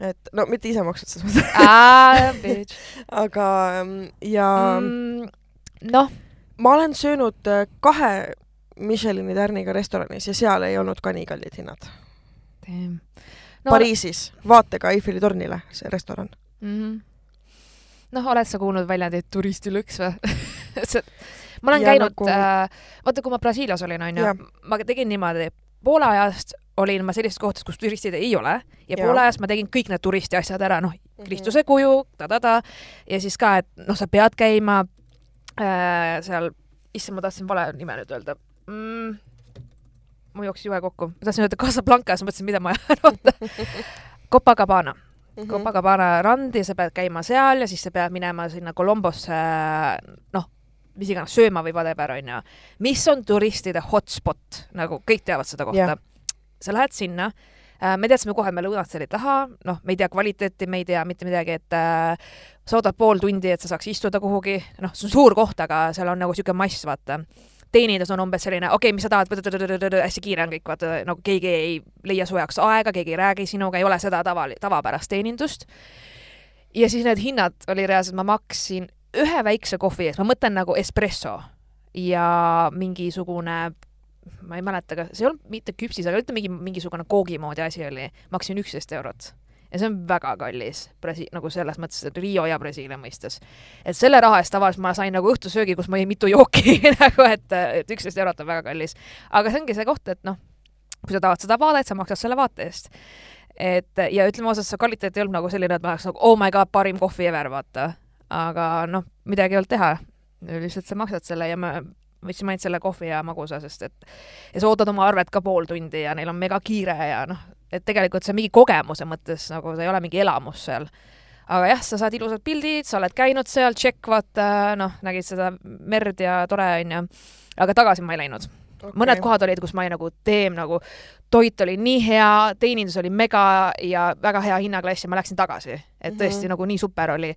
et no mitte ise maksnud selles mõttes, aga ähm, ja mm. noh, ma olen söönud äh, kahe Michelini tärniga restoranis ja seal ei olnud ka nii kallid hinnad no,. Pariisis, vaatega Eiffeli tornile, see restoran. mm.. noh, oled sa kuulnud väljendit turistilõks või ma olen Ja käinud nagu- äh, vaata kui ma Brasiilias olin, onju ma tegin niimoodi, poole ajast olin ma sellises kohtades, kus turistid ei ole ja, Ja. poole ajast ma tegin kõik need turisti asjad ära, noh, Kristuse kuju ta-ta-ta ja siis ka, et noh, sa pead käima äh, seal, issand, ma tahtsin vale nime nüüd öelda mm,. mul jooksis juhe kokku, ma tahtsin öelda Casablanca, siis mõtlesin, mida ma oota. Copacabana, Mhm. Copacabana rand ja sa pead käima seal ja siis sa pead minema sinna Colombosse, noh, mis iganes sööma või whatever, onju. mis on turistide hotspot, nagu kõik teavad seda kohta Jah.. sa lähed sinna äh, me teadsime kohe, me lõunat seal ei taha, noh, me ei tea kvaliteeti, me ei tea mitte midagi, et äh, sa ootad pool tundi, et sa saaks istuda kuhugi, noh, see on suur koht, aga seal on nagu niisugune mass, vaata. Teenindus on umbes selline, okei okay,, mis sa tahad, hästi kiire on kõik, vaata, nagu keegi ei leia su jaoks aega, keegi ei räägi sinuga, ei ole seda tava, tavapärast teenindust. ja siis need hinnad oli reaalselt, ma maksin ühe väikse kohvi eest, ma mõtlen nagu espresso ja mingisugune ma ei mäleta, kas see ei olnud mitte küpsis, aga ütleme mingi, mingisugune koogi moodi asi oli, maksin üksteist eurot. Ja see on väga kallis Brasi-, nagu selles mõttes, et Rio ja Brasiilia mõistes. et selle raha eest tavaliselt ma sain nagu õhtusöögi, kus ma jõin mitu jooki nagu, et, et üksteist eurot on väga kallis. aga see ongi see koht, et noh, kui sa tahad seda vaadet, sa maksad selle vaate eest. et ja ütleme ausalt, see kvaliteet ei olnud nagu selline, et ma oleks nagu oh my god, parim kohvi ever, vaata. aga noh, midagi ei olnud teha. lihtsalt sa maksad selle ja ma võtsime ainult selle kohvi ja magusa, sest et ja sa ootad oma arvet ka pool tundi ja neil on mega kiire ja noh, et tegelikult see on mingi kogemuse mõttes nagu see ei ole mingi elamus seal. aga jah, sa saad ilusad pildid, sa oled käinud seal, tšekk, vaata, noh, nägid seda merd ja tore onju. aga tagasi ma ei läinud okay.. mõned kohad olid, kus ma olin nagu teem nagu, toit oli nii hea, teenindus oli mega ja väga hea hinnaklass ja ma läksin tagasi. et tõesti mm Mhm. -hmm. nagu nii super oli.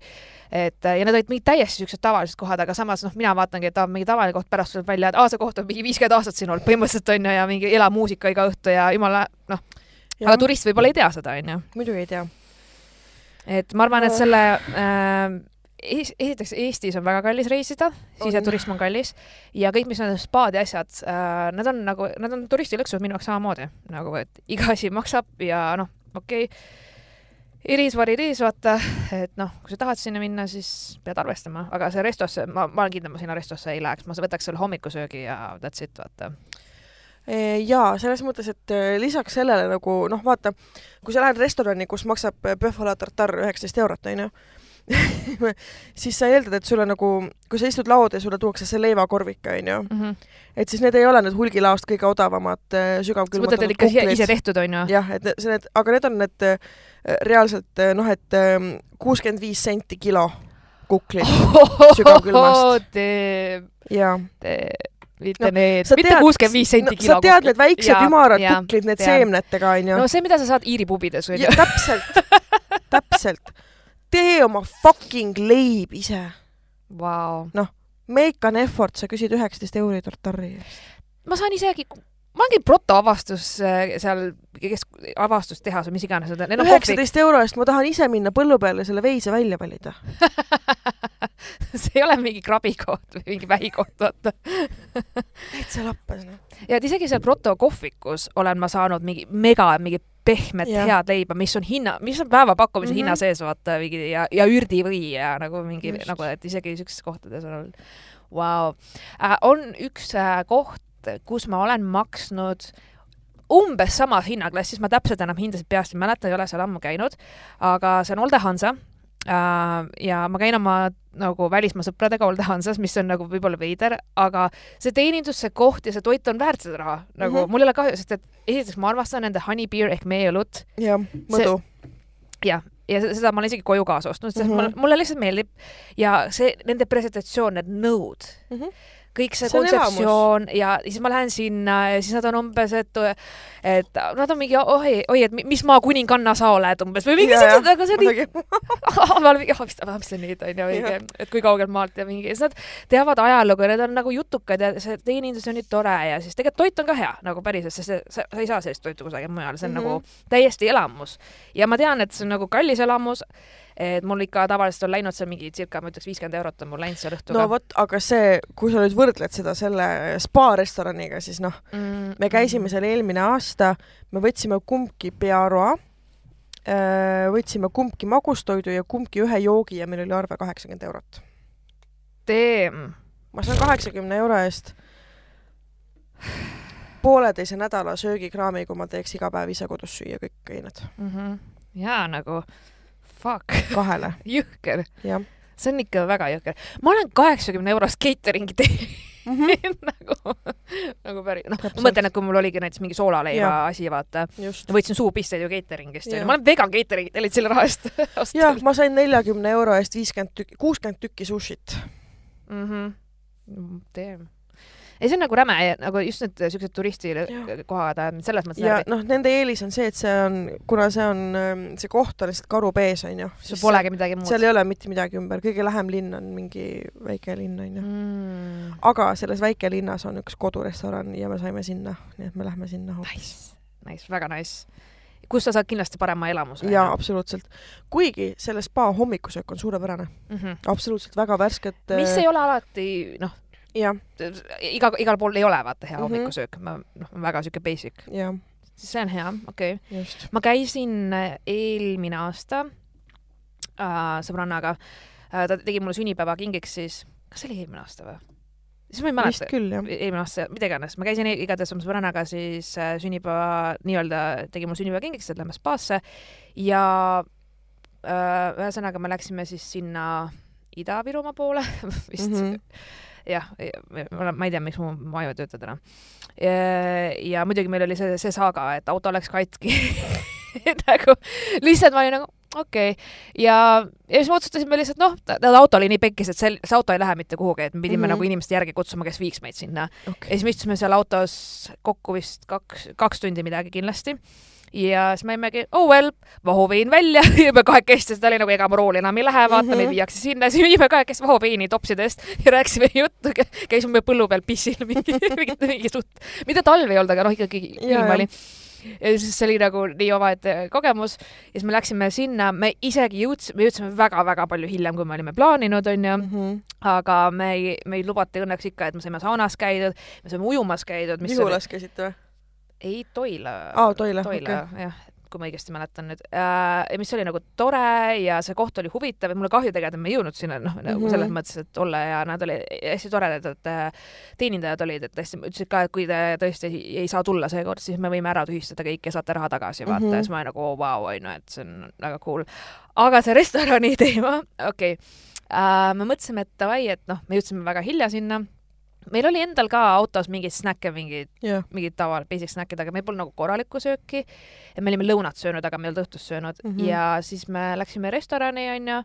et ja need olid mingid täiesti siuksed tavalised kohad, aga samas noh, mina vaatangi, et aa, mingi tavaline koht pärast tuleb välja, et aa, see koht on mingi viiskümmend aastat siin olnud põhimõtteliselt onju ja mingi elav muusika iga õhtu ja jumala noh, aga turist võib-olla ei tea seda onju. muidugi ei tea. et ma arvan, et selle äh, es- esiteks Eestis on väga kallis reisida, siseturism on kallis ja kõik, mis on spaad ja asjad äh,, need on nagu, need on turistilõksud minu jaoks samamoodi nagu, et iga asi maksab ja noh, okei okay,. Iris what it is, vaata, et noh, kui sa tahad sinna minna, siis pead arvestama, aga see restosse, ma, ma olen kindel, ma sinna restosse ei läheks, ma võtaks selle hommikusöögi ja that's it, vaata. Eh, jaa, selles mõttes, et eh, lisaks sellele nagu noh, vaata, kui sa lähed restorani, kus maksab eh, bœuf à la tartare üheksateist eurot, onju, siis sa eeldad, et sulle nagu, kui sa istud laud ja sulle tuuakse see leivakorvik, onju, Mhm. et siis need ei ole need hulgilaost kõige odavamad eh, sa mõtled, et sügavkülmutatud ikka ise- kuklid tehtud on ju? jah, et see need, aga need on need reaalselt noh, et kuuskümmend viis senti kilo kuklid sügavkülmast. Te, ja te, mitte No, need, mitte kuuskümmend viis senti no, kilo. sa tead need väiksed ümarad jaa, kuklid, need tean. seemnetega onju no see, mida sa saad Iiri pubides onju ja. täpselt, täpselt. tee oma fucking leib ise. Vau. Make an effort, sa küsid üheksateist euri tartari eest. ma saan isegi, käinud protoavastus äh, seal, kes, avastustehas või mis iganes need on. Üheksateist euro eest ma tahan ise minna põllu peale selle veise välja valida. see ei ole mingi krabikoht või mingi vähikoht, vaata. täitsa lappes noh. ja et isegi seal proto kohvikus olen ma saanud mingi mega, mingi pehmet Jah. head leiba, mis on hinna, mis on päevapakkumise mm Mhm. -hmm. hinna sees, vaata mingi ja, ja ürdivõi ja nagu mingi Just. nagu, et isegi siukestes kohtades on olnud wow. äh,. on üks äh, koht, kus ma olen maksnud umbes samas hinnaklassis, ma täpselt enam hindasid peast ei mäleta, ei ole seal ammu käinud, aga see on Olde Hansa äh, ja ma käin oma nagu välismaa sõpradega Olde Hansas, mis on nagu võib-olla veider, aga see teenindus, see koht ja see toit on väärt seda raha, nagu mm. -hmm. mul ei ole kahju, sest et esiteks ma armastan nende honey beer ehk meeõlut jah, mõdu. ja, ja se- seda ma olen isegi koju kaasa ostnud, sest mm. -hmm. mulle, mulle lihtsalt meeldib ja see nende presentatsioon, need nõud, Mhm. Kõik see, See on kontseptsioon ja siis ma lähen sinna ja siis nad on umbes, et, et nad on mingi oi, oi, et mis maa kuninganna sa oled umbes või mingi siuksed, aga see olen mingi, ah, mis ta, nüüd on ja mingi, et kui kaugelt maalt ja mingi, siis nad teavad ajalugu ja need on nagu jutukad ja see teenindus on nii tore ja siis tegelikult toit on ka hea nagu päriselt, sest see, sa, sa ei saa sellist toitu kusagil mujal, see on mm -hmm. nagu täiesti elamus. ja ma tean, et see on nagu kallis elamus, et mul ikka tavaliselt on läinud seal mingi circa, ma ütleks viiskümmend eurot on mul läinud seal õhtuga. no vot, aga see, kui sa nüüd võrdled seda selle spa restoraniga, siis noh mm, me käisime seal eelmine aasta, me võtsime kumbki pearoa, võtsime kumbki magustoidu ja kumbki ühe joogi ja meil oli arve kaheksakümmend eurot. teem ma saan kaheksakümne euro eest pooleteise nädala söögikraami, kui ma teeks iga päev ise kodus süüa kõik õined mm. -hmm. ja nagu fuck, kahele, jõhker. see on ikka väga jõhker. ma olen kaheksakümne eurost catering'i teinud Mm -hmm. nagu, nagu päris, noh, ma mõtlen, et kui mul oligi näiteks mingi soolaleiva asi, vaata, võtsin suupisteid ju catering'ist, onju, ma olen vegan catering'i tellinud selle raha eest jah, ma sain neljakümne euro eest viiskümmend tükki, kuuskümmend tükki sushit. mm. -hmm. teem. Ei, see on nagu räme, nagu just need siuksed turistikohad, selles mõttes ja noh, nende eelis on see, et see on, kuna see on, see koht on lihtsalt karu pees, onju. see polegi midagi muud. seal ei ole mitte midagi ümber, kõige lähem linn on mingi väike linn, onju. mm. aga selles väikelinnas on üks kodurestoran ja me saime sinna, nii et me lähme sinna hoopis. Nice, nice, väga nice. kus sa saad kindlasti parema elamuse. jaa, absoluutselt. kuigi selle spa hommikusöök on suurepärane, mm. -hmm. absoluutselt väga värsket. mis ei ole alati, noh, jah, iga, igal pool ei ole vaata hea Mhm. hommikusöök, ma noh, väga siuke basic, siis see on hea, okei okay.. ma käisin äh, eelmine aasta äh, sõbrannaga äh,, ta tegi mulle sünnipäevakingiks siis, kas see oli eelmine aasta või? siis ma ei mäleta, eelmine aasta, mida iganes, ma käisin i- igatahes oma sõbrannaga siis äh, sünnipäeva nii-öelda tegi mulle sünnipäevakingiks, et lähme spaasse ja äh, ühesõnaga me läksime siis sinna Ida-Virumaa poole vist mm. -hmm jah, ma ei tea, miks mu maju ei tööta täna. ja muidugi meil oli see, see saaga, et auto läks katki nagu lihtsalt ma olin nagu okei okay. ja, ja siis me otsustasime lihtsalt noh, auto oli nii pekkis, et see, see auto ei lähe mitte kuhugi, et me pidime mm. -hmm. nagu inimeste järgi kutsuma, kes viiks meid sinna. ja okei. siis me istusime seal autos kokku vist kaks, kaks tundi midagi kindlasti. Ja siis me jäimegi, oh well, vahuvein välja, jõime kahekesti, sest ta oli nagu, ega ma rooli enam ei lähe, vaata mm, -hmm. Meid viiakse sinna, siis jõime kahekesti vahuveini topsidest ja rääkisime juttu, käisime põllu peal pissil mingi, mingi, mingi suht, mitte talv ei olnud, aga noh, ikkagi ilm oli ja siis see oli nagu nii omaette kogemus ja siis me läksime sinna, me isegi jõudsime, me jõudsime väga-väga palju hiljem, kui me olime plaaninud, onju, Mhm. aga me ei, meid lubati õnneks ikka, et me saime saunas käidud, me saime ujumas käidud, Vihulas käisite või? Ei Toila. Aa, Toila, Toila okei. jah, kui ma õigesti mäletan nüüd äh,, mis oli nagu tore ja see koht oli huvitav ja mul on kahju tegelikult, et me ei jõudnud sinna noh, nagu Mhm. selles mõttes, et olla ja nad olid hästi toredad, et äh, teenindajad olid, et hästi ütlesid ka, et kui te tõesti ei, ei saa tulla seekord, siis me võime ära tühistada kõik ja saate raha tagasi vaata mm. -hmm. ja siis ma olin nagu vau, onju, et see on väga cool. aga see restorani teema, okei okay. äh,, me mõtlesime, et davai, et noh, me jõudsime väga hilja sinna meil oli endal ka autos mingeid snäkke, mingeid jah, mingid taval basic snackid, aga meil polnud nagu korralikku sööki. me olime lõunat söönud, aga me ei olnud õhtust söönud mm. -hmm. ja siis me läksime restorani onju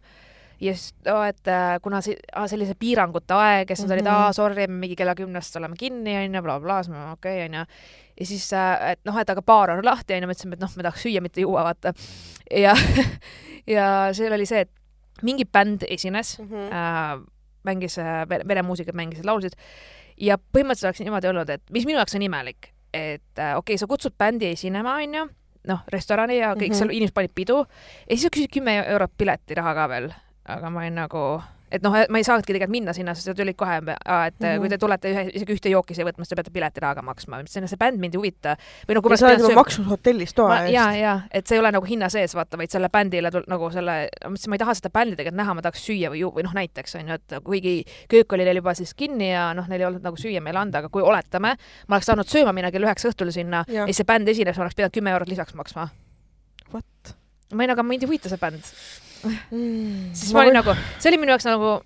ja siis oh,, et äh, kuna see, sellise piirangute aeg siis nad olid, Mhm. aa sorry, me mingi kella kümnest oleme kinni onju, blablabla, siis me okei okay, onju. ja siis, et noh, et aga baar on lahti onju, mõtlesime, et noh, me tahaks süüa, mitte juua, vaata. ja, ja seal oli see, et mingi bänd esines Mhm. äh, mängis äh, vere- veremuusikat, mängisid, laulsid ja põhimõtteliselt oleks niimoodi olnud, et mis minu jaoks on imelik, et äh, okei okay,, sa kutsud bändi esinema, onju, noh, restorani ja kõik mm. -hmm. seal inimesed panid pidu ja siis sa küsid kümme eurot piletiraha ka veel, aga ma olin nagu, et noh, ma ei saanudki tegelikult minna sinna, sest nad tulid kohe, et mm -hmm. kui te tulete ühe, isegi ühte jooki siia võtma, siis te peate piletirahaga maksma, see, see bänd mind ei huvita. või noh, kui ja ma sa oled juba sööma- maksnud hotellis toa eest. ja, ja et see ei ole nagu hinna sees, vaata, vaid selle bändile tul- nagu selle, ma ei taha seda bändi tegelikult näha, ma tahaks süüa või ju- või noh, näiteks on ju, et kuigi köök oli neil juba siis kinni ja noh, neil ei olnud nagu süüa meile anda, aga kui oletame, ma oleks saanud sööma minna kell üheksa õhtul sinna ja Jah. siis see bänd esines, ma oleks pidanud kümme eurot lisaks maksma. What? ma olin, aga mind ei huvita see bänd. Mm. siis ma olin nagu, see oli minu jaoks nagu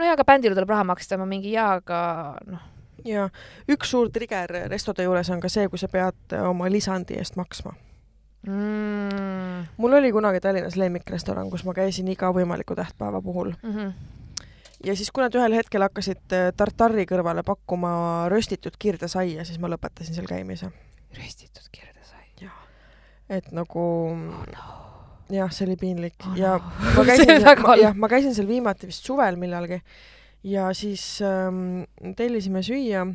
no jaa, aga bändile tuleb raha maksta, ma mingi jaa, aga noh, ja üks suur trigger restode juures on ka see, kui sa pead oma lisandi eest maksma. mm,. mul oli kunagi Tallinnas lemmikrestoran, kus ma käisin iga võimaliku tähtpäeva puhul Mm -hmm. ja siis, kui nad ühel hetkel hakkasid äh, tartari kõrvale pakkuma röstitud kirdesaia, siis ma lõpetasin seal käimise. röstitud kirdesai. et nagu oh no. jah, see oli piinlik Oh ja no. ma See käisin halb. jah, ma käisin seal viimati vist suvel millalgi ja siis ähm, tellisime süüa.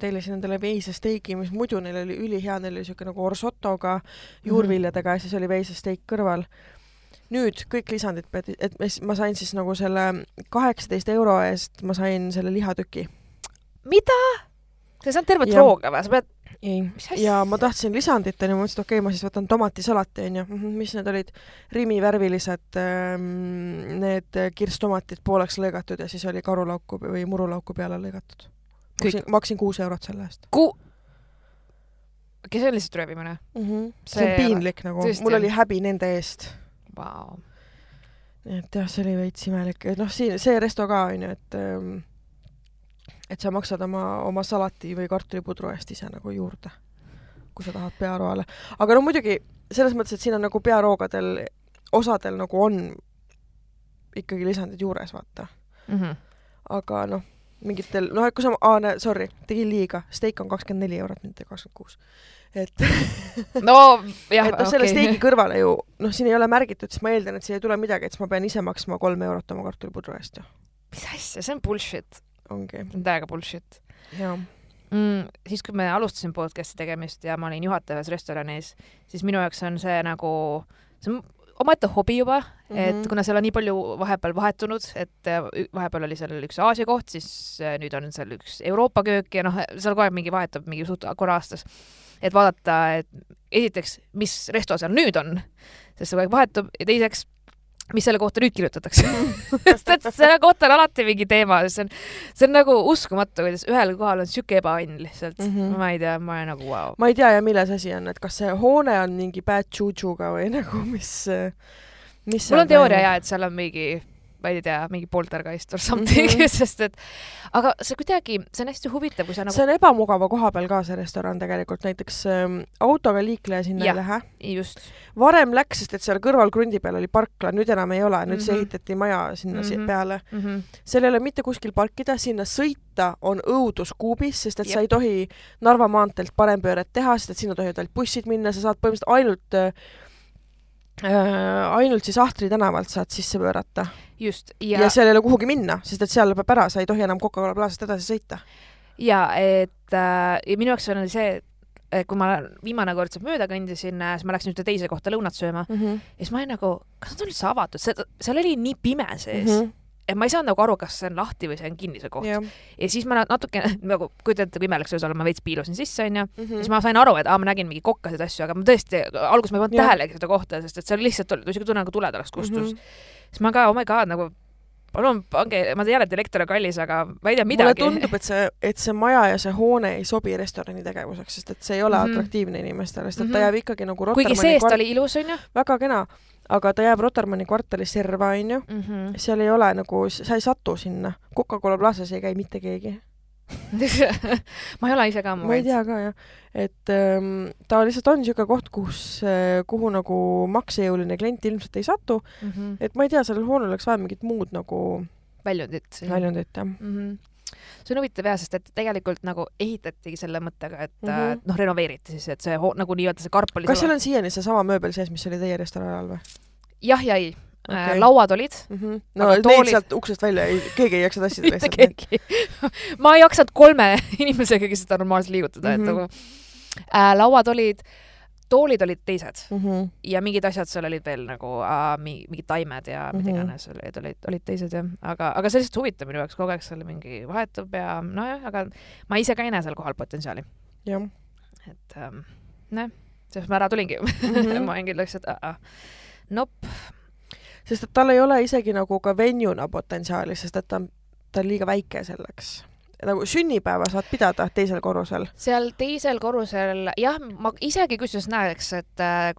tellisin endale veisesteigi, mis muidu neil oli ülihea, neil oli siuke nagu orsotoga juurviljadega ja siis oli veisesteik kõrval. nüüd kõik lisandid pidi, et ma sain siis nagu selle kaheksateist euro eest, ma sain selle lihatüki. mida? sa ei saanud tervet rooga või? sa pead, ei mis, asja? ja ma tahtsin lisandit onju, mõtlesin, et okei okay,, ma siis võtan tomatisalati onju, mis need olid, Rimi värvilised ähm, need kirstomatid pooleks lõigatud ja siis oli karulauku või murulauku peale lõigatud. maksin, maksin kuus eurot selle eest ku-, okei, see on lihtsalt röövimine mm. -hmm. see See on piinlik nagu, mul oli häbi nende eest. wow.. nii et jah, see oli veits imelik, et noh, siin see resto ka onju, et ähm, et sa maksad oma, oma salati või kartulipudru eest ise nagu juurde, kui sa tahad pearoale. aga no muidugi selles mõttes, et siin on nagu pearoogadel, osadel nagu on ikkagi lisandid juures, vaata. Mm -hmm. aga noh, mingitel, noh, kui sa, aa, näe, sorry, tegin liiga, steik on kakskümmend neli eurot, mitte kakskümmend kuus. et, no jah, et noh, selle okei steigi kõrvale ju, noh, siin ei ole märgitud, siis ma eeldan, et siia ei tule midagi, et siis ma pean ise maksma kolm eurot oma kartulipudru eest ju. mis asja, see on bullshit, ongi, see on täiega bullshit jaa. mm,. siis, kui me alustasin podcast'i tegemist ja ma olin juhataja ühes restoranis, siis minu jaoks on see nagu, see on omaette hobi juba mm, -hmm. et Mhm. kuna seal on nii palju vahepeal vahetunud, et äh, vahepeal oli seal üks Aasia koht, siis äh, nüüd on seal üks Euroopa köök ja noh, seal kogu aeg mingi vahetub mingi suht korra aastas. et vaadata, et esiteks, mis resto seal nüüd on, sest see kogu aeg vahetub ja teiseks, mis selle kohta nüüd kirjutatakse. sest et selle kohta on alati mingi teema, see on, see on nagu uskumatu, kuidas ühel kohal on siuke ebaõnn lihtsalt mm. -hmm. ma ei tea, ma olen nagu vau wow.. ma ei tea ja milles asi on, et kas see hoone on mingi bad jujuga või nagu mis, mis mul on teooria ja, et seal on mingi, ma ei tea, mingi poltergeist or something mm. -hmm. sest et aga see kuidagi, see on hästi huvitav, kui sa nagu see on ebamugava koha peal ka, see restoran tegelikult, näiteks ähm, autoga liikleja sinna Jah. ei lähe. just varem läks, sest et seal kõrval krundi peal oli parkla, nüüd enam ei ole, nüüd mm -hmm. see Mhm. ehitati maja sinna mm. -hmm. peale. mm. -hmm. seal ei ole mitte kuskil parkida, sinna sõita on õuduskuubis, sest et Jep. sa ei tohi Narva maanteelt parempööret teha, sest et sinna tohivad ainult bussid minna, sa saad põhimõtteliselt ainult äh, ainult siis Ahtri tänavalt saad sisse pöörata just ja, ja, seal ei ole kuhugi minna, sest et seal lõpeb ära, sa ei tohi enam Coca-Cola plaasast edasi sõita. ja et äh, ja minu jaoks on see, kui ma viimane kord sealt mööda kõndisin, siis ma läksin ühte teise kohta lõunat sööma mm. -hmm. ja siis ma olin nagu, kas nad on üldse avatud, seal oli nii pime sees Mm -hmm. Et ma ei saanud nagu aru, kas see on lahti või see on kinni see koht. jah. ja siis ma natuke nagu, kujutate, kui imelik see võis olla, ma veits piilusin sisse, onju. Mhm. siis ma sain aru, et aa, ma nägin mingi kokkasid asju, aga ma tõesti, alguses ma ei pannud Jah. tähelegi seda kohta, sest et lihtsalt oli niisugune tunne, nagu tuled oleks kustus mm. -hmm. siis ma ka, oh my god, nagu palun pange, ma tean, et elekter on kallis, aga ma ei tea mulle midagi. tundub, et see, et see maja ja see hoone ei sobi restorani tegevuseks, sest et see ei ole mm Mhm. -hmm. atraktiivne inimestele, sest et Mhm. ta jääb ikkagi nagu kuigi Rotermanni seest kvart- oli ilus, onju väga kena, aga ta jääb Rotermanni kvartali serva, onju. mm. -hmm. seal ei ole nagu, sa ei satu sinna. Coca-Cola plaasas ei käi mitte keegi. ma ei ole ise ka ma ei tea ka jah, et ähm, ta lihtsalt on niisugune koht, kus äh,, kuhu nagu maksejõuline klient ilmselt ei satu, mm. -hmm. et ma ei tea, sellel hoonel oleks vaja mingit muud nagu väljundit. väljundit jah. mm. -hmm. see on huvitav jah, sest et tegelikult nagu ehitatigi selle mõttega, et mm. -hmm. noh, renoveeriti siis, et see nagu nii-öelda see karp oli kas seal on siiani seesama mööbel sees, mis oli teie restorani ajal või jah ja ei. okay., lauad olid, mm? -hmm. no neid toolid- sealt uksest välja ei, keegi ei jaksa tassida mitte lihtsalt. keegi. ma ei jaksanud kolme inimesegagi seda normaalselt liigutada mm, -hmm. Mhm. et nagu äh, lauad olid, toolid olid teised Mm -hmm. ja mingid asjad seal olid veel nagu äh, mingi, mingid taimed ja mida Mhm. iganes olid, olid, olid teised jah, aga, aga see lihtsalt huvitav minu jaoks, kogu aeg seal mingi vahetub ja nojah, aga ma ise ka ei näe seal kohal potentsiaali, jah. et ähm, nojah, sellest ma ära tulingi mm. Mhm. -hmm. ma olin küll lihtsalt uh -uh. nope, sest et tal ei ole isegi nagu ka venue'na potentsiaali, sest et ta on, ta on liiga väike selleks. nagu sünnipäeva saad pidada teisel korrusel. seal teisel korrusel jah, ma isegi kusjuures näeks, et äh,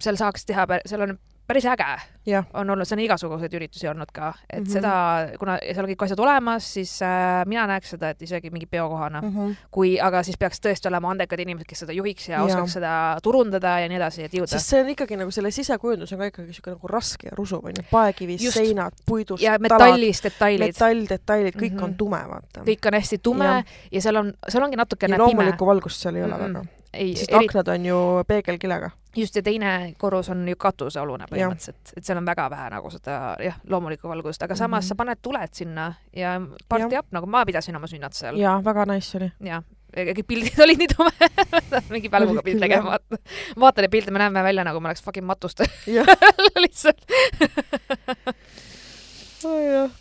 seal saaks teha, seal on päris äge jah, on olnud, seal on igasuguseid üritusi olnud ka, et mm Mhm. -hmm. seda, kuna seal on kõik asjad olemas, siis äh, mina näeks seda, et isegi mingi peokohana mm, -hmm. kui, aga siis peaks tõesti olema andekad inimesed, kes seda juhiks ja Jaa. oskaks seda turundada ja nii edasi, et jõuda. sest see on ikkagi nagu selle sisekujundus on ka ikkagi niisugune nagu raske ja rusuv onju, paekivist Just. seinad, puidust, ja metallist detailid, metalldetailid, kõik mm Mhm. -hmm. on tume, vaata. kõik on hästi tume ja, ja seal on, seal ongi natukene pime. loomulikku valgust seal ei ole Mm-mm. väga. ei, sest eri, aknad on ju peegelkilega. just ja teine korrus on ju katusealune põhimõtteliselt, et seal on väga vähe nagu seda jah, loomulikku valgust, aga samas Mhm. sa paned tuled sinna ja party up, nagu ma pidasin oma sünnad seal ja, jaa, väga nice oli. ja kõik pildid olid nii tumedad, mingi pälguga pilt tegema, vaata. vaata neid pilte, me näeme välja nagu me oleks fucking matuste jah, lihtsalt.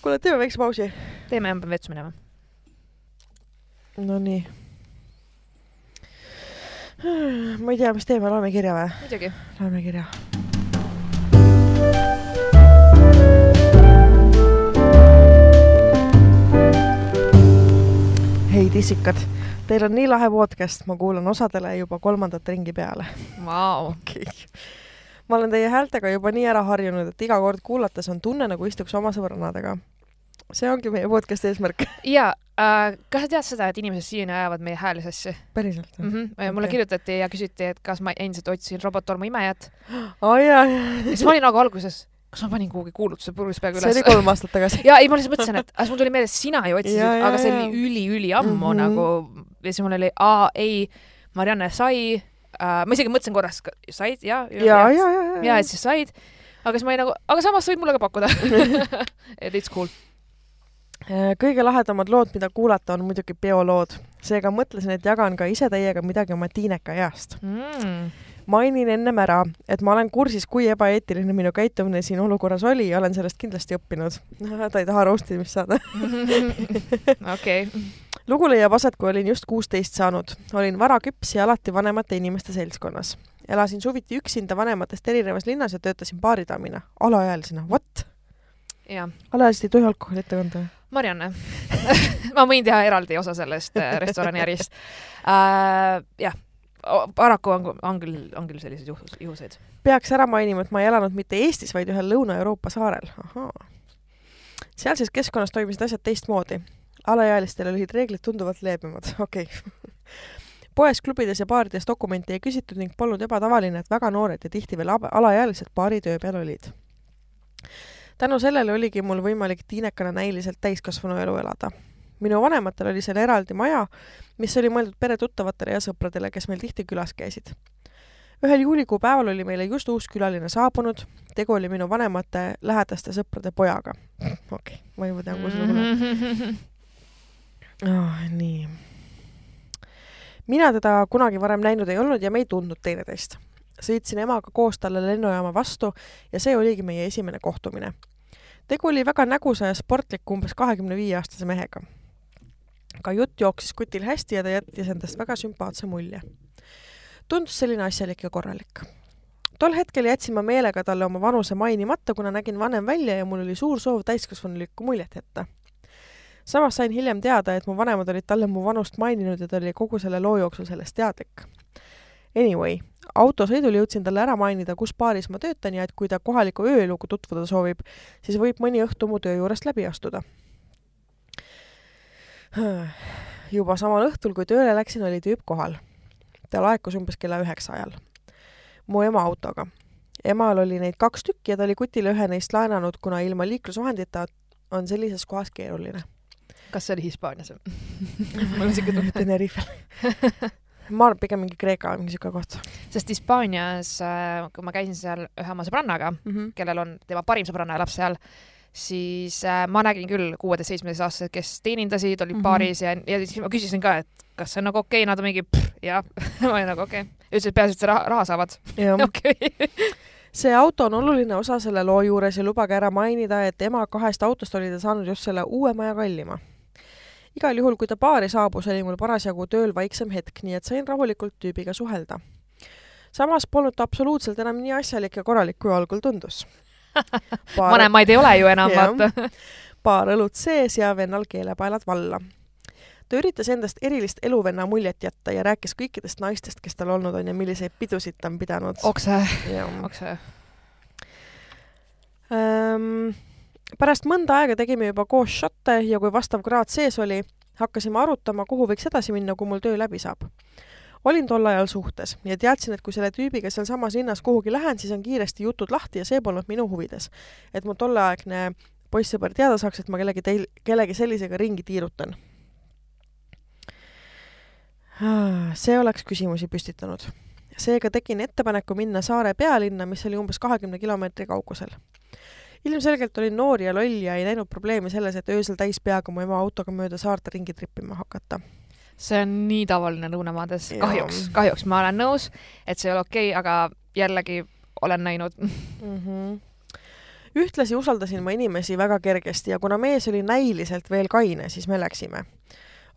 kuule, teeme väikse pausi. teeme, ma pean vetsu minema. Nonii. ma ei tea, mis teeme, loeme kirja või? muidugi. loeme kirja. hei tissikad, teil on nii lahe podcast, ma kuulan osadele juba kolmandat ringi peale. Vau. okei okay.. ma olen teie häältega juba nii ära harjunud, et iga kord kuulates on tunne, nagu istuks oma sõbrannadega. See ongi meie podcasti eesmärk. ja äh, kas sa tead seda, et inimesed siiani ajavad meie hääli sassi päriselt mm? -hmm. mulle Okei. kirjutati ja küsiti, et kas ma endiselt otsin robot-tolmu imejat. jaa, ja siis ma olin nagu alguses, kas ma panin kuhugi kuulutuse purjus peaaegu see oli üles. kolm aastat tagasi. ja ei, ma lihtsalt mõtlesin, et aga mul tuli meelde, et sina ju otsisid, aga see oli üli-üliammu mm. -hmm. nagu ja siis mul oli, aa ei, Marianne sai äh,, ma isegi mõtlesin korraks, said ja, ja, ja, ja, ja, ja et siis said, aga siis ma olin nagu, aga samas võid mulle ka pakkuda et it's cool. Äh, kõige lahedamad lood, mida kuulata, on muidugi peolood. seega mõtlesin, et jagan ka ise teiega midagi oma tiineka east. Mm. mainin ennem ära, et ma olen kursis, kui ebaeetiline minu käitumine siin olukorras oli ja olen sellest kindlasti õppinud. ta ei taha roastimist saada. okei, lugu leiab aset, kui olin just kuusteist saanud. olin varaküps ja alati vanemate inimeste seltskonnas. elasin suviti üksinda vanematest erinevas linnas ja töötasin baaridaamina, alaealisena. What? alaealised ei tohi alkoholi ette kanda? Marianne ma võin teha eraldi osa sellest äh, restorani ärist äh,. jah, paraku on, on küll, on küll selliseid juhus, juhuseid. peaks ära mainima, et ma ei elanud mitte Eestis, vaid ühel Lõuna-Euroopa saarel. sealses keskkonnas toimisid asjad teistmoodi. alaealistel olid reeglid tunduvalt leebemad, okei okay.. poes, klubides ja baarides dokumente ei küsitud ning polnud ebatavaline, et väga noored ja tihti veel alaealised baari töö peal olid. Tänu sellele oligi mul võimalik tiinekana näiliselt täiskasvanu elu elada. minu vanematel oli seal eraldi maja, mis oli mõeldud peretuttavatele ja sõpradele, kes meil tihti külas käisid ühel juulikuu päeval oli meile just uus külaline saabunud, tegu oli minu vanemate lähedaste sõprade pojaga. okei okay,, ma juba tean, kuhu see lugu läheb. oh,. nii. mina teda kunagi varem näinud ei olnud ja me ei tundnud teineteist. Sõitsin emaga koos talle lennujaama vastu ja see oligi meie esimene kohtumine. tegu oli väga nägusa ja sportliku umbes kahekümne viie aastase mehega. ka jutt jooksis kutil hästi ja ta jättis endast väga sümpaatse mulje tundus selline asjalik ja korralik. tol hetkel jätsin ma meelega talle oma vanuse mainimata, kuna nägin vanem välja ja mul oli suur soov täiskasvanulikku muljet jätta. samas sain hiljem teada, et mu vanemad olid talle mu vanust maininud ja ta oli kogu selle loo jooksul sellest teadlik. Anyway, autosõidul jõudsin talle ära mainida, kus baaris ma töötan ja et kui ta kohaliku ööeluga tutvuda soovib, siis võib mõni õhtu mu töö juurest läbi astuda. juba samal õhtul, kui tööle läksin, oli tüüp kohal ta laekus umbes kella üheksa ajal mu ema autoga. emal oli neid kaks tükki ja ta oli kutile ühe neist laenanud, kuna ilma liiklusvahendita on sellises kohas keeruline. kas see oli Hispaanias või? mul on siuke tunne. Tenerifel. ma arvan, pigem mingi Kreeka või mingi siuke koht sest Hispaanias, kui ma käisin seal ühe oma sõbrannaga, mm. -hmm. kellel on tema parim sõbranna elab seal, siis äh, ma nägin küll kuueteist-seitsmeteistaastased, kes teenindasid, olid mm. -hmm. baaris ja, ja siis ma küsisin ka, et kas see on nagu okei okay?, nad on mingi jah, ma olin nagu okei okay.. ütlesid, peaasi, et sa raha, raha saavad. okei. see auto on oluline osa selle loo juures ja lubage ära mainida, et ema kahest autost oli ta saanud just selle uuema ja kallima. Igal juhul, kui ta baari saabus, oli mul parasjagu tööl vaiksem hetk, nii et sain rahulikult tüübiga suhelda. samas polnud ta absoluutselt enam nii asjalik ja korralik, kui algul tundus. vanemaid ei ole ju enam, vaata. paar õlut sees ja vennal keelepaelad valla. ta üritas endast erilist eluvenna muljet jätta ja rääkis kõikidest naistest, kes tal olnud on ja milliseid pidusid ta on pidanud. okse, okse. Pärast mõnda aega tegime juba koos šotte ja kui vastav kraad sees oli, hakkasime arutama, kuhu võiks edasi minna, kui mul töö läbi saab. olin tol ajal suhtes ja teadsin, et kui selle tüübiga sealsamas linnas kuhugi lähen, siis on kiiresti jutud lahti ja see polnud minu huvides. et mu tolleaegne poissõber teada saaks, et ma kellegi teil, kellegi sellisega ringi tiirutan. see oleks küsimusi püstitanud. seega tegin ettepaneku minna saare pealinna, mis oli umbes kahekümne kilomeetri kaugusel ilmselgelt olin noor ja loll ja ei näinud probleemi selles, et öösel täis peaga mu ema autoga mööda saarte ringi trippima hakata. see on nii tavaline lõunamaades, kahjuks, kahjuks ma olen nõus, et see ei ole okei okay,, aga jällegi olen näinud mm. -hmm. ühtlasi usaldasin ma inimesi väga kergesti ja kuna mees oli näiliselt veel kaine, siis me läksime.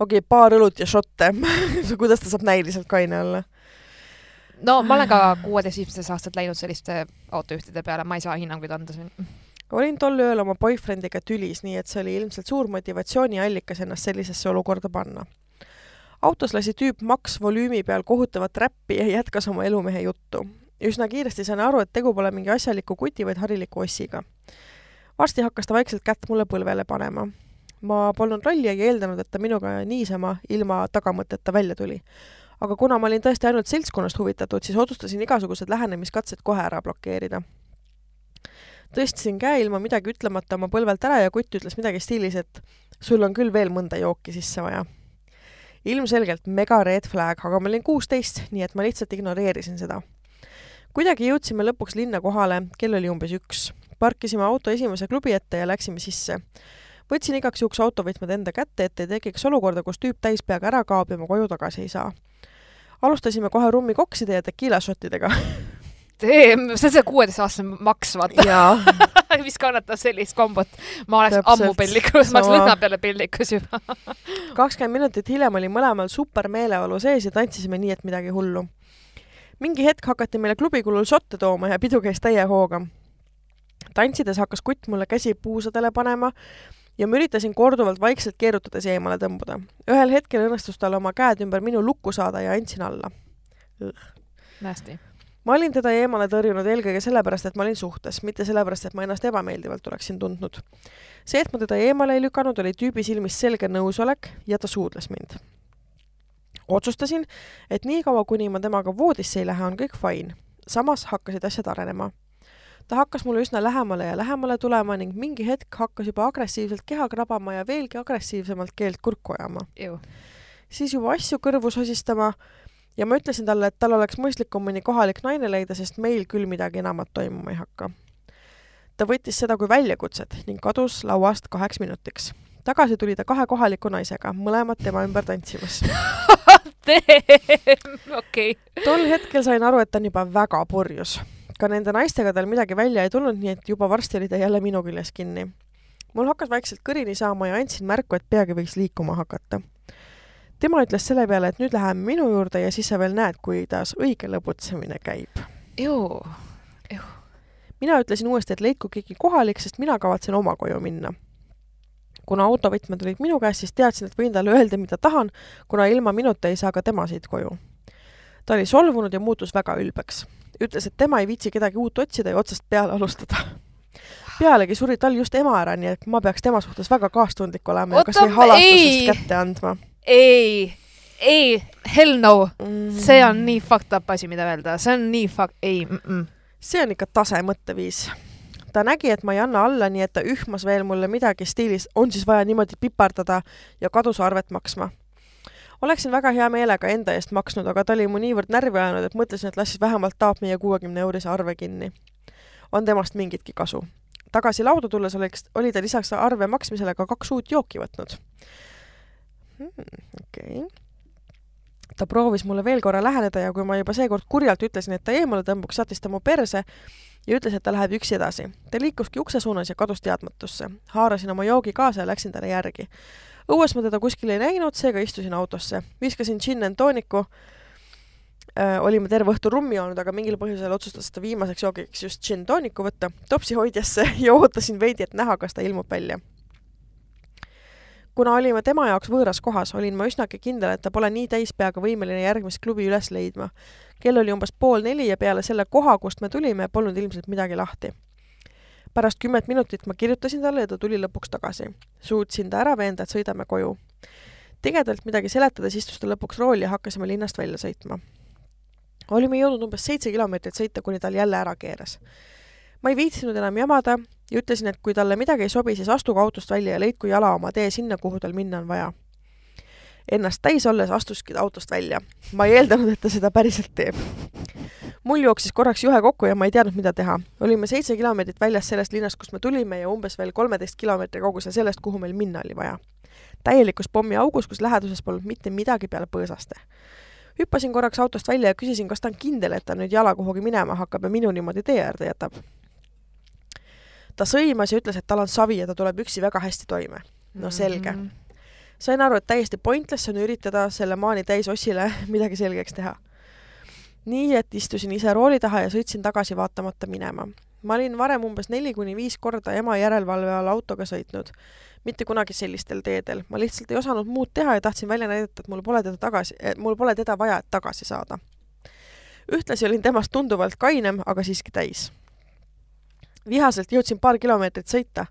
okei okay,, paar õlut ja šotte kuidas ta saab näiliselt kaine olla? no ma olen ka kuueteist-viisteist aastat läinud selliste autojuhtide peale, ma ei saa hinnanguid anda siin olin tol ööl oma boyfriendiga tülis, nii et see oli ilmselt suur motivatsiooniallikas ennast sellisesse olukorda panna. autos lasi tüüp maks volüümi peal kohutavat räppi ja jätkas oma elumehe juttu. üsna kiiresti sain aru, et tegu pole mingi asjaliku kuti, vaid hariliku ossiga. varsti hakkas ta vaikselt kätt mulle põlvele panema. ma polnud lolli ei eeldanud, et ta minuga niisama ilma tagamõteta välja tuli. aga kuna ma olin tõesti ainult seltskonnast huvitatud, siis otsustasin igasugused lähenemiskatsed kohe ära blokeerida tõstsin käe ilma midagi ütlemata oma põlvelt ära ja kutt ütles midagi stiilis, et sul on küll veel mõnda jooki sisse vaja. ilmselgelt mega red flag, aga ma olin kuusteist, nii et ma lihtsalt ignoreerisin seda. kuidagi jõudsime lõpuks linna kohale, kell oli umbes üks. parkisime auto esimese klubi ette ja läksime sisse. võtsin igaks juhuks autovõtmed enda kätte, et ei tekiks olukorda, kus tüüp täis peaga ära kaob ja ma koju tagasi ei saa. alustasime kohe rummikokside ja tekiila šottidega see on see kuueteistaastane maks, vaata. mis kannatab sellist kombot. ma oleks Täpselt. ammu pellikus, ma oleks lõhna peale pellikus juba kakskümmend minutit hiljem oli mõlemal super meeleolu sees ja tantsisime nii, et midagi hullu. mingi hetk hakati meile klubi kulul šotte tooma ja pidu käis täie hooga. tantsides hakkas kutt mulle käsi puusadele panema ja ma üritasin korduvalt vaikselt keerutades eemale tõmbuda. ühel hetkel õnnestus tal oma käed ümber minu lukku saada ja andsin alla. Nasty ma olin teda eemale tõrjunud eelkõige sellepärast, et ma olin suhtes, mitte sellepärast, et ma ennast ebameeldivalt oleksin tundnud. see, et ma teda eemale ei lükanud, oli tüübi silmis selge nõusolek ja ta suudles mind. otsustasin, et niikaua, kuni ma temaga voodisse ei lähe, on kõik fine. samas hakkasid asjad arenema. ta hakkas mulle üsna lähemale ja lähemale tulema ning mingi hetk hakkas juba agressiivselt keha krabama ja veelgi agressiivsemalt keelt kurku ajama. siis juba asju kõrvu sosistama ja ma ütlesin talle, et tal oleks mõistlikum mõni kohalik naine leida, sest meil küll midagi enamat toimuma ei hakka. ta võttis seda kui väljakutset ning kadus lauast kaheks minutiks. tagasi tuli ta kahe kohaliku naisega, mõlemad tema ümber tantsimas okei. tol hetkel sain aru, et ta on juba väga purjus. ka nende naistega tal midagi välja ei tulnud, nii et juba varsti oli ta jälle minu küljes kinni. mul hakkas vaikselt kõrini saama ja andsin märku, et peagi võiks liikuma hakata tema ütles selle peale, et nüüd läheme minu juurde ja siis sa veel näed, kuidas õige lõbutsemine käib. mina ütlesin uuesti, et leidku keegi kohalik, sest mina kavatsen oma koju minna. kuna autovõtmed olid minu käes, siis teadsin, et võin talle öelda, mida tahan, kuna ilma minuta ei saa ka tema siit koju. ta oli solvunud ja muutus väga ülbeks. ütles, et tema ei viitsi kedagi uut otsida ja otsast peale alustada pealegi suri tal just ema ära, nii et ma peaks tema suhtes väga kaastundlik olema Oota, ja kas või halastusest kätte andma ei, ei, hell no mm.. see on nii fucked up asi, mida öelda, see on nii fuck, ei mm. -mm. see on ikka tase mõtteviis. ta nägi, et ma ei anna alla, nii et ta ühmas veel mulle midagi stiilis, on siis vaja niimoodi pipardada ja kadus arvet maksma. oleksin väga hea meelega enda eest maksnud, aga ta oli mu niivõrd närvi ajanud, et mõtlesin, et las siis vähemalt taab meie kuuekümne eurise arve kinni. on temast mingitki kasu. tagasi lauda tulles oleks, oli ta lisaks arve maksmisele ka kaks uut jooki võtnud okei okay. ta proovis mulle veel korra läheneda ja kui ma juba seekord kurjalt ütlesin, et ta eemale tõmbuks, saatis ta mu perse ja ütles, et ta läheb üksi edasi. ta liikuski ukse suunas ja kadus teadmatusse. haarasin oma joogi kaasa ja läksin talle järgi. õues ma teda kuskil ei näinud, seega istusin autosse. viskasin gin and tooniku äh,, olime terve õhtu rummi olnud, aga mingil põhjusel otsustas ta viimaseks joogiks just gin tooniku võtta, topsi hoidjasse ja ootasin veidi, et näha, kas ta ilmub välja kuna olime tema jaoks võõras kohas, olin ma üsnagi kindel, et ta pole nii täispeaga võimeline järgmist klubi üles leidma. kell oli umbes pool neli ja peale selle koha, kust me tulime, polnud ilmselt midagi lahti. pärast kümmet minutit ma kirjutasin talle ja ta tuli lõpuks tagasi. suutsin ta ära veenda, et sõidame koju. tigedalt midagi seletades istus ta lõpuks rooli ja hakkasime linnast välja sõitma. olime jõudnud umbes seitse kilomeetrit sõita, kuni tal jälle ära keeras. Ma ei viitsinud enam jamada ja ütlesin, et kui talle midagi ei sobi, siis astuge autost välja ja leidku jala oma tee sinna, kuhu tal minna on vaja. Ennast täis olles astuski ta autost välja. ma ei eeldanud, et ta seda päriselt teeb mul jooksis korraks juhe kokku ja ma ei teadnud, mida teha. olime seitse kilomeetrit väljas sellest linnast, kust me tulime ja umbes veel kolmeteist kilomeetri kaugusel sellest, kuhu meil minna oli vaja. täielikus pommiaugus, kus läheduses polnud mitte midagi peale põõsaste. hüppasin korraks autost välja ja küsisin, kas ta on kindel, et ta nüüd jala kuhugi minema hakkab ja minu niimoodi tee äärde jätab. Ta sõimas ja ütles, et tal on savi ja ta tuleb üksi väga hästi toime. no selge mm. -hmm. sain aru, et täiesti pointless on üritada selle maani täis Ossile midagi selgeks teha nii et istusin ise rooli taha ja sõitsin tagasi vaatamata minema. ma olin varem umbes neli kuni viis korda ema järelevalve all autoga sõitnud. mitte kunagi sellistel teedel, ma lihtsalt ei osanud muud teha ja tahtsin välja näidata, et mul pole teda tagasi, mul pole teda vaja, et tagasi saada. ühtlasi olin temast tunduvalt kainem, aga siiski täis. Vihaselt jõudsin paar kilomeetrit sõita,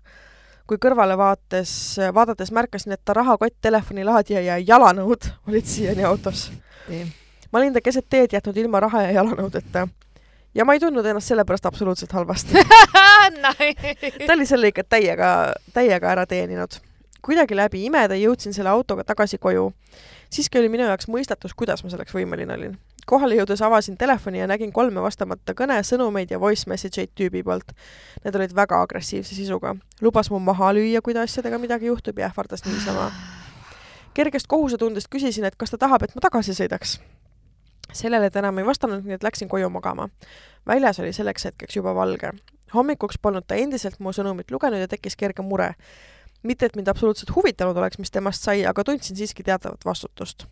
kui kõrvale vaates, vaadates märkasin, et ta rahakott, telefonilaadija ja jalanõud olid siiani autos ma olin ta keset teed jätnud ilma raha ja jalanõudeta. ja ma ei tundnud ennast selle pärast absoluutselt halvasti ta oli selle ikka täiega, täiega ära teeninud. kuidagi läbi imede jõudsin selle autoga tagasi koju. siiski oli minu jaoks mõistatus, kuidas ma selleks võimeline olin. Kohale jõudes avasin telefoni ja nägin kolme vastamata kõne, sõnumeid ja voice message eid tüübi poolt. Need olid väga agressiivse sisuga. lubas mu maha lüüa, kui ta asjadega midagi juhtub ja ähvardas niisama kergest kohusetundest küsisin, et kas ta tahab, et ma tagasi sõidaks sellele ta enam ei vastanud, nii et läksin koju magama. väljas oli selleks hetkeks juba valge. hommikuks polnud ta endiselt mu sõnumit lugenud ja tekkis kerge mure. mitte, et mind absoluutselt huvitanud oleks, mis temast sai, aga tundsin siiski teatavat vastutust.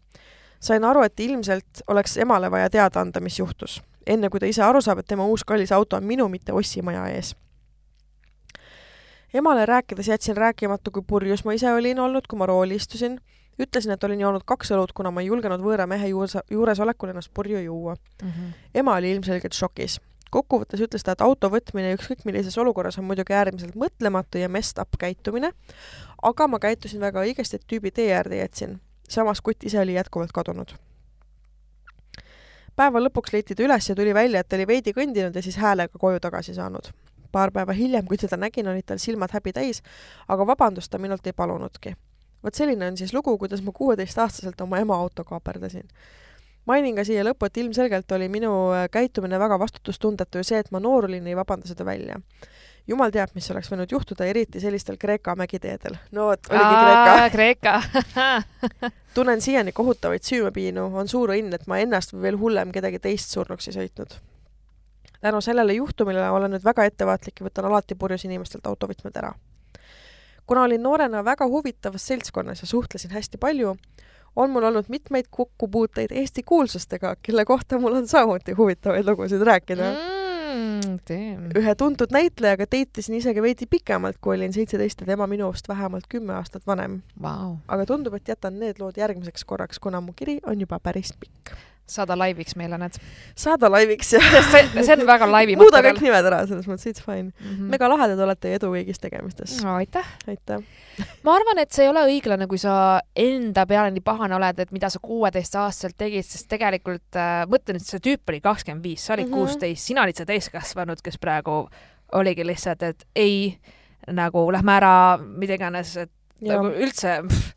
Sain aru, et ilmselt oleks emale vaja teada anda, mis juhtus. enne kui ta ise aru saab, et tema uus kallis auto on minu, mitte Ossi maja ees emale rääkides jätsin rääkimata, kui purjus ma ise olin olnud, kui ma rooli istusin ütlesin, et olin joonud kaks õlut, kuna ma ei julgenud võõra mehe juures, juuresolekul ennast purju juua mm. -hmm. ema oli ilmselgelt šokis. kokkuvõttes ütles ta, et auto võtmine ükskõik millises olukorras on muidugi äärmiselt mõtlematu ja messed up käitumine, aga ma käitusin väga õigesti, et tüübi tee äärde jätsin. Samas kutt ise oli jätkuvalt kadunud. päeva lõpuks leiti ta üles ja tuli välja, et ta oli veidi kõndinud ja siis häälega koju tagasi saanud paar päeva hiljem, kui teda nägin, olid tal silmad häbi täis, aga vabandust ta minult ei palunudki vot selline on siis lugu, kuidas ma kuueteistaastaselt oma ema auto kaaperdasin. mainin ka siia lõppu, et ilmselgelt oli minu käitumine väga vastutustundetu ja see, et ma noor olin, ei vabanda seda välja. Jumal teab, mis oleks võinud juhtuda, eriti sellistel Kreeka mägiteedel. no vot, oligi Kreeka. Kreeka tunnen siiani kohutavaid süümepiinu, on suur õnn, et ma ennast või veel hullem, kedagi teist surnuks ei sõitnud. tänu sellele juhtumile olen nüüd väga ettevaatlik ja võtan alati purjus inimestelt autovõtmed ära kuna olin noorena väga huvitavas seltskonnas ja suhtlesin hästi palju, on mul olnud mitmeid kokkupuuteid Eesti kuulsustega, kelle kohta mul on samuti huvitavaid lugusid rääkida mm,. Ühe tuntud näitlejaga teitisin isegi veidi pikemalt, kui olin seitseteist ja tema minust vähemalt kümme aastat vanem. Wow.. aga tundub, et jätan need lood järgmiseks korraks, kuna mu kiri on juba päris pikk saada laiviks meile need. saada laiviks, jah. see, see on väga laivi muuda kõik nimed ära, selles mõttes it's fine mm. -hmm. mega lahedad olete ja edu kõigis tegemistes no,. aitäh. aitäh. ma arvan, et see ei ole õiglane, kui sa enda peale nii pahane oled, et mida sa kuueteistaastaselt tegid, sest tegelikult äh, mõtle nüüd, see tüüp oli kakskümmend viis, sa olid mhm. kuusteist mm -hmm., sina olid see täiskasvanud, kes praegu oligi lihtsalt, et ei, nagu lähme ära, mida iganes, et nagu üldse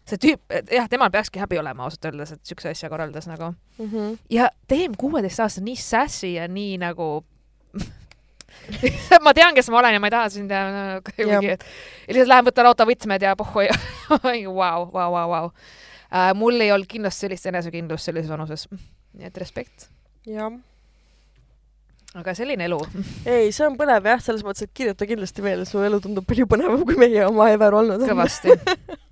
see tüüp, jah, temal peakski häbi olema ausalt öeldes, et siukse asja korraldas nagu mm. -hmm. ja Teem kuueteistaastane nii sassy ja nii nagu ma tean, kes ma olen ja ma ei taha sind mingi, et lihtsalt lähen võtan autovõtmed ja pohhui vau, vau, vau, vau. Äh, mul ei olnud kindlasti sellist enesekindlust sellises vanuses. nii et respekt. jah aga selline elu. ei, see on põnev jah, selles mõttes, et kirjuta kindlasti veel, su elu tundub palju põnevam, kui meie oma ever olnud kõvasti,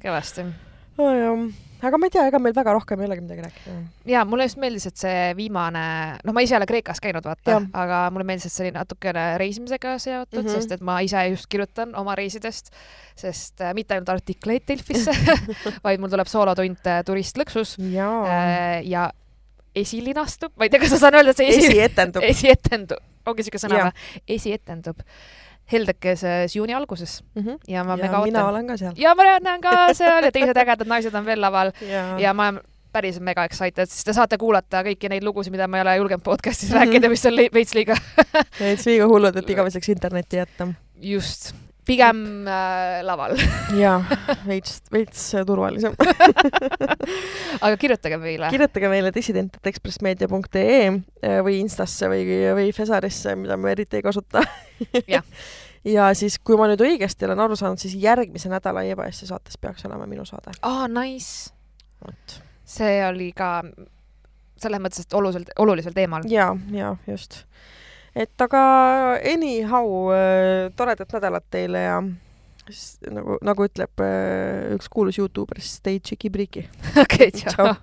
kõvasti oh,. jah, aga ma ei tea, ega meil väga rohkem ei olegi midagi rääkida. ja mulle just meeldis, et see viimane, noh, ma ise ei ole Kreekas käinud, vaata, aga mulle meeldis, et see oli natukene reisimisega seotud mm, -hmm. sest et ma ise just kirjutan oma reisidest, sest äh, mitte ainult artikleid Delfisse vaid mul tuleb soolotund äh, Turist lõksus ja, äh, ja esilinastub, ma ei tea, kas ma saan öelda, et see esi... esietendub. esietendub, ongi siuke sõna või? esietendub heldekeses juuni alguses mm. -hmm. ja ma ja mega mina ootan. olen ka seal. ja ma näen ka seal ja teised ägedad naised on veel laval ja, ja ma olen päris mega excited, sest te saate kuulata kõiki neid lugusid, mida ma ei ole julgenud podcast'is Mhm. rääkida, mis on veits liiga et liiga hullud, et igaveseks internetti jätta. just, pigem äh, laval. jaa, veits, veits turvalisem. aga kirjutage meile. kirjutage meile dissident.ekspressmeedia.ee eh, või Instasse või, või Fesarisse, mida me eriti ei kasuta ja siis, kui ma nüüd õigesti olen aru saanud, siis järgmise nädala EBS-i saates peaks olema minu saade. aa, nice. vot. see oli ka selles mõttes, et oluliselt, olulisel teemal. ja, ja just. Et aga anyhow, toredat nädalat teile ja nagu, nagu ütleb äh, üks kuulus Youtuber, stay cheeky-breaky. okei, Tšau..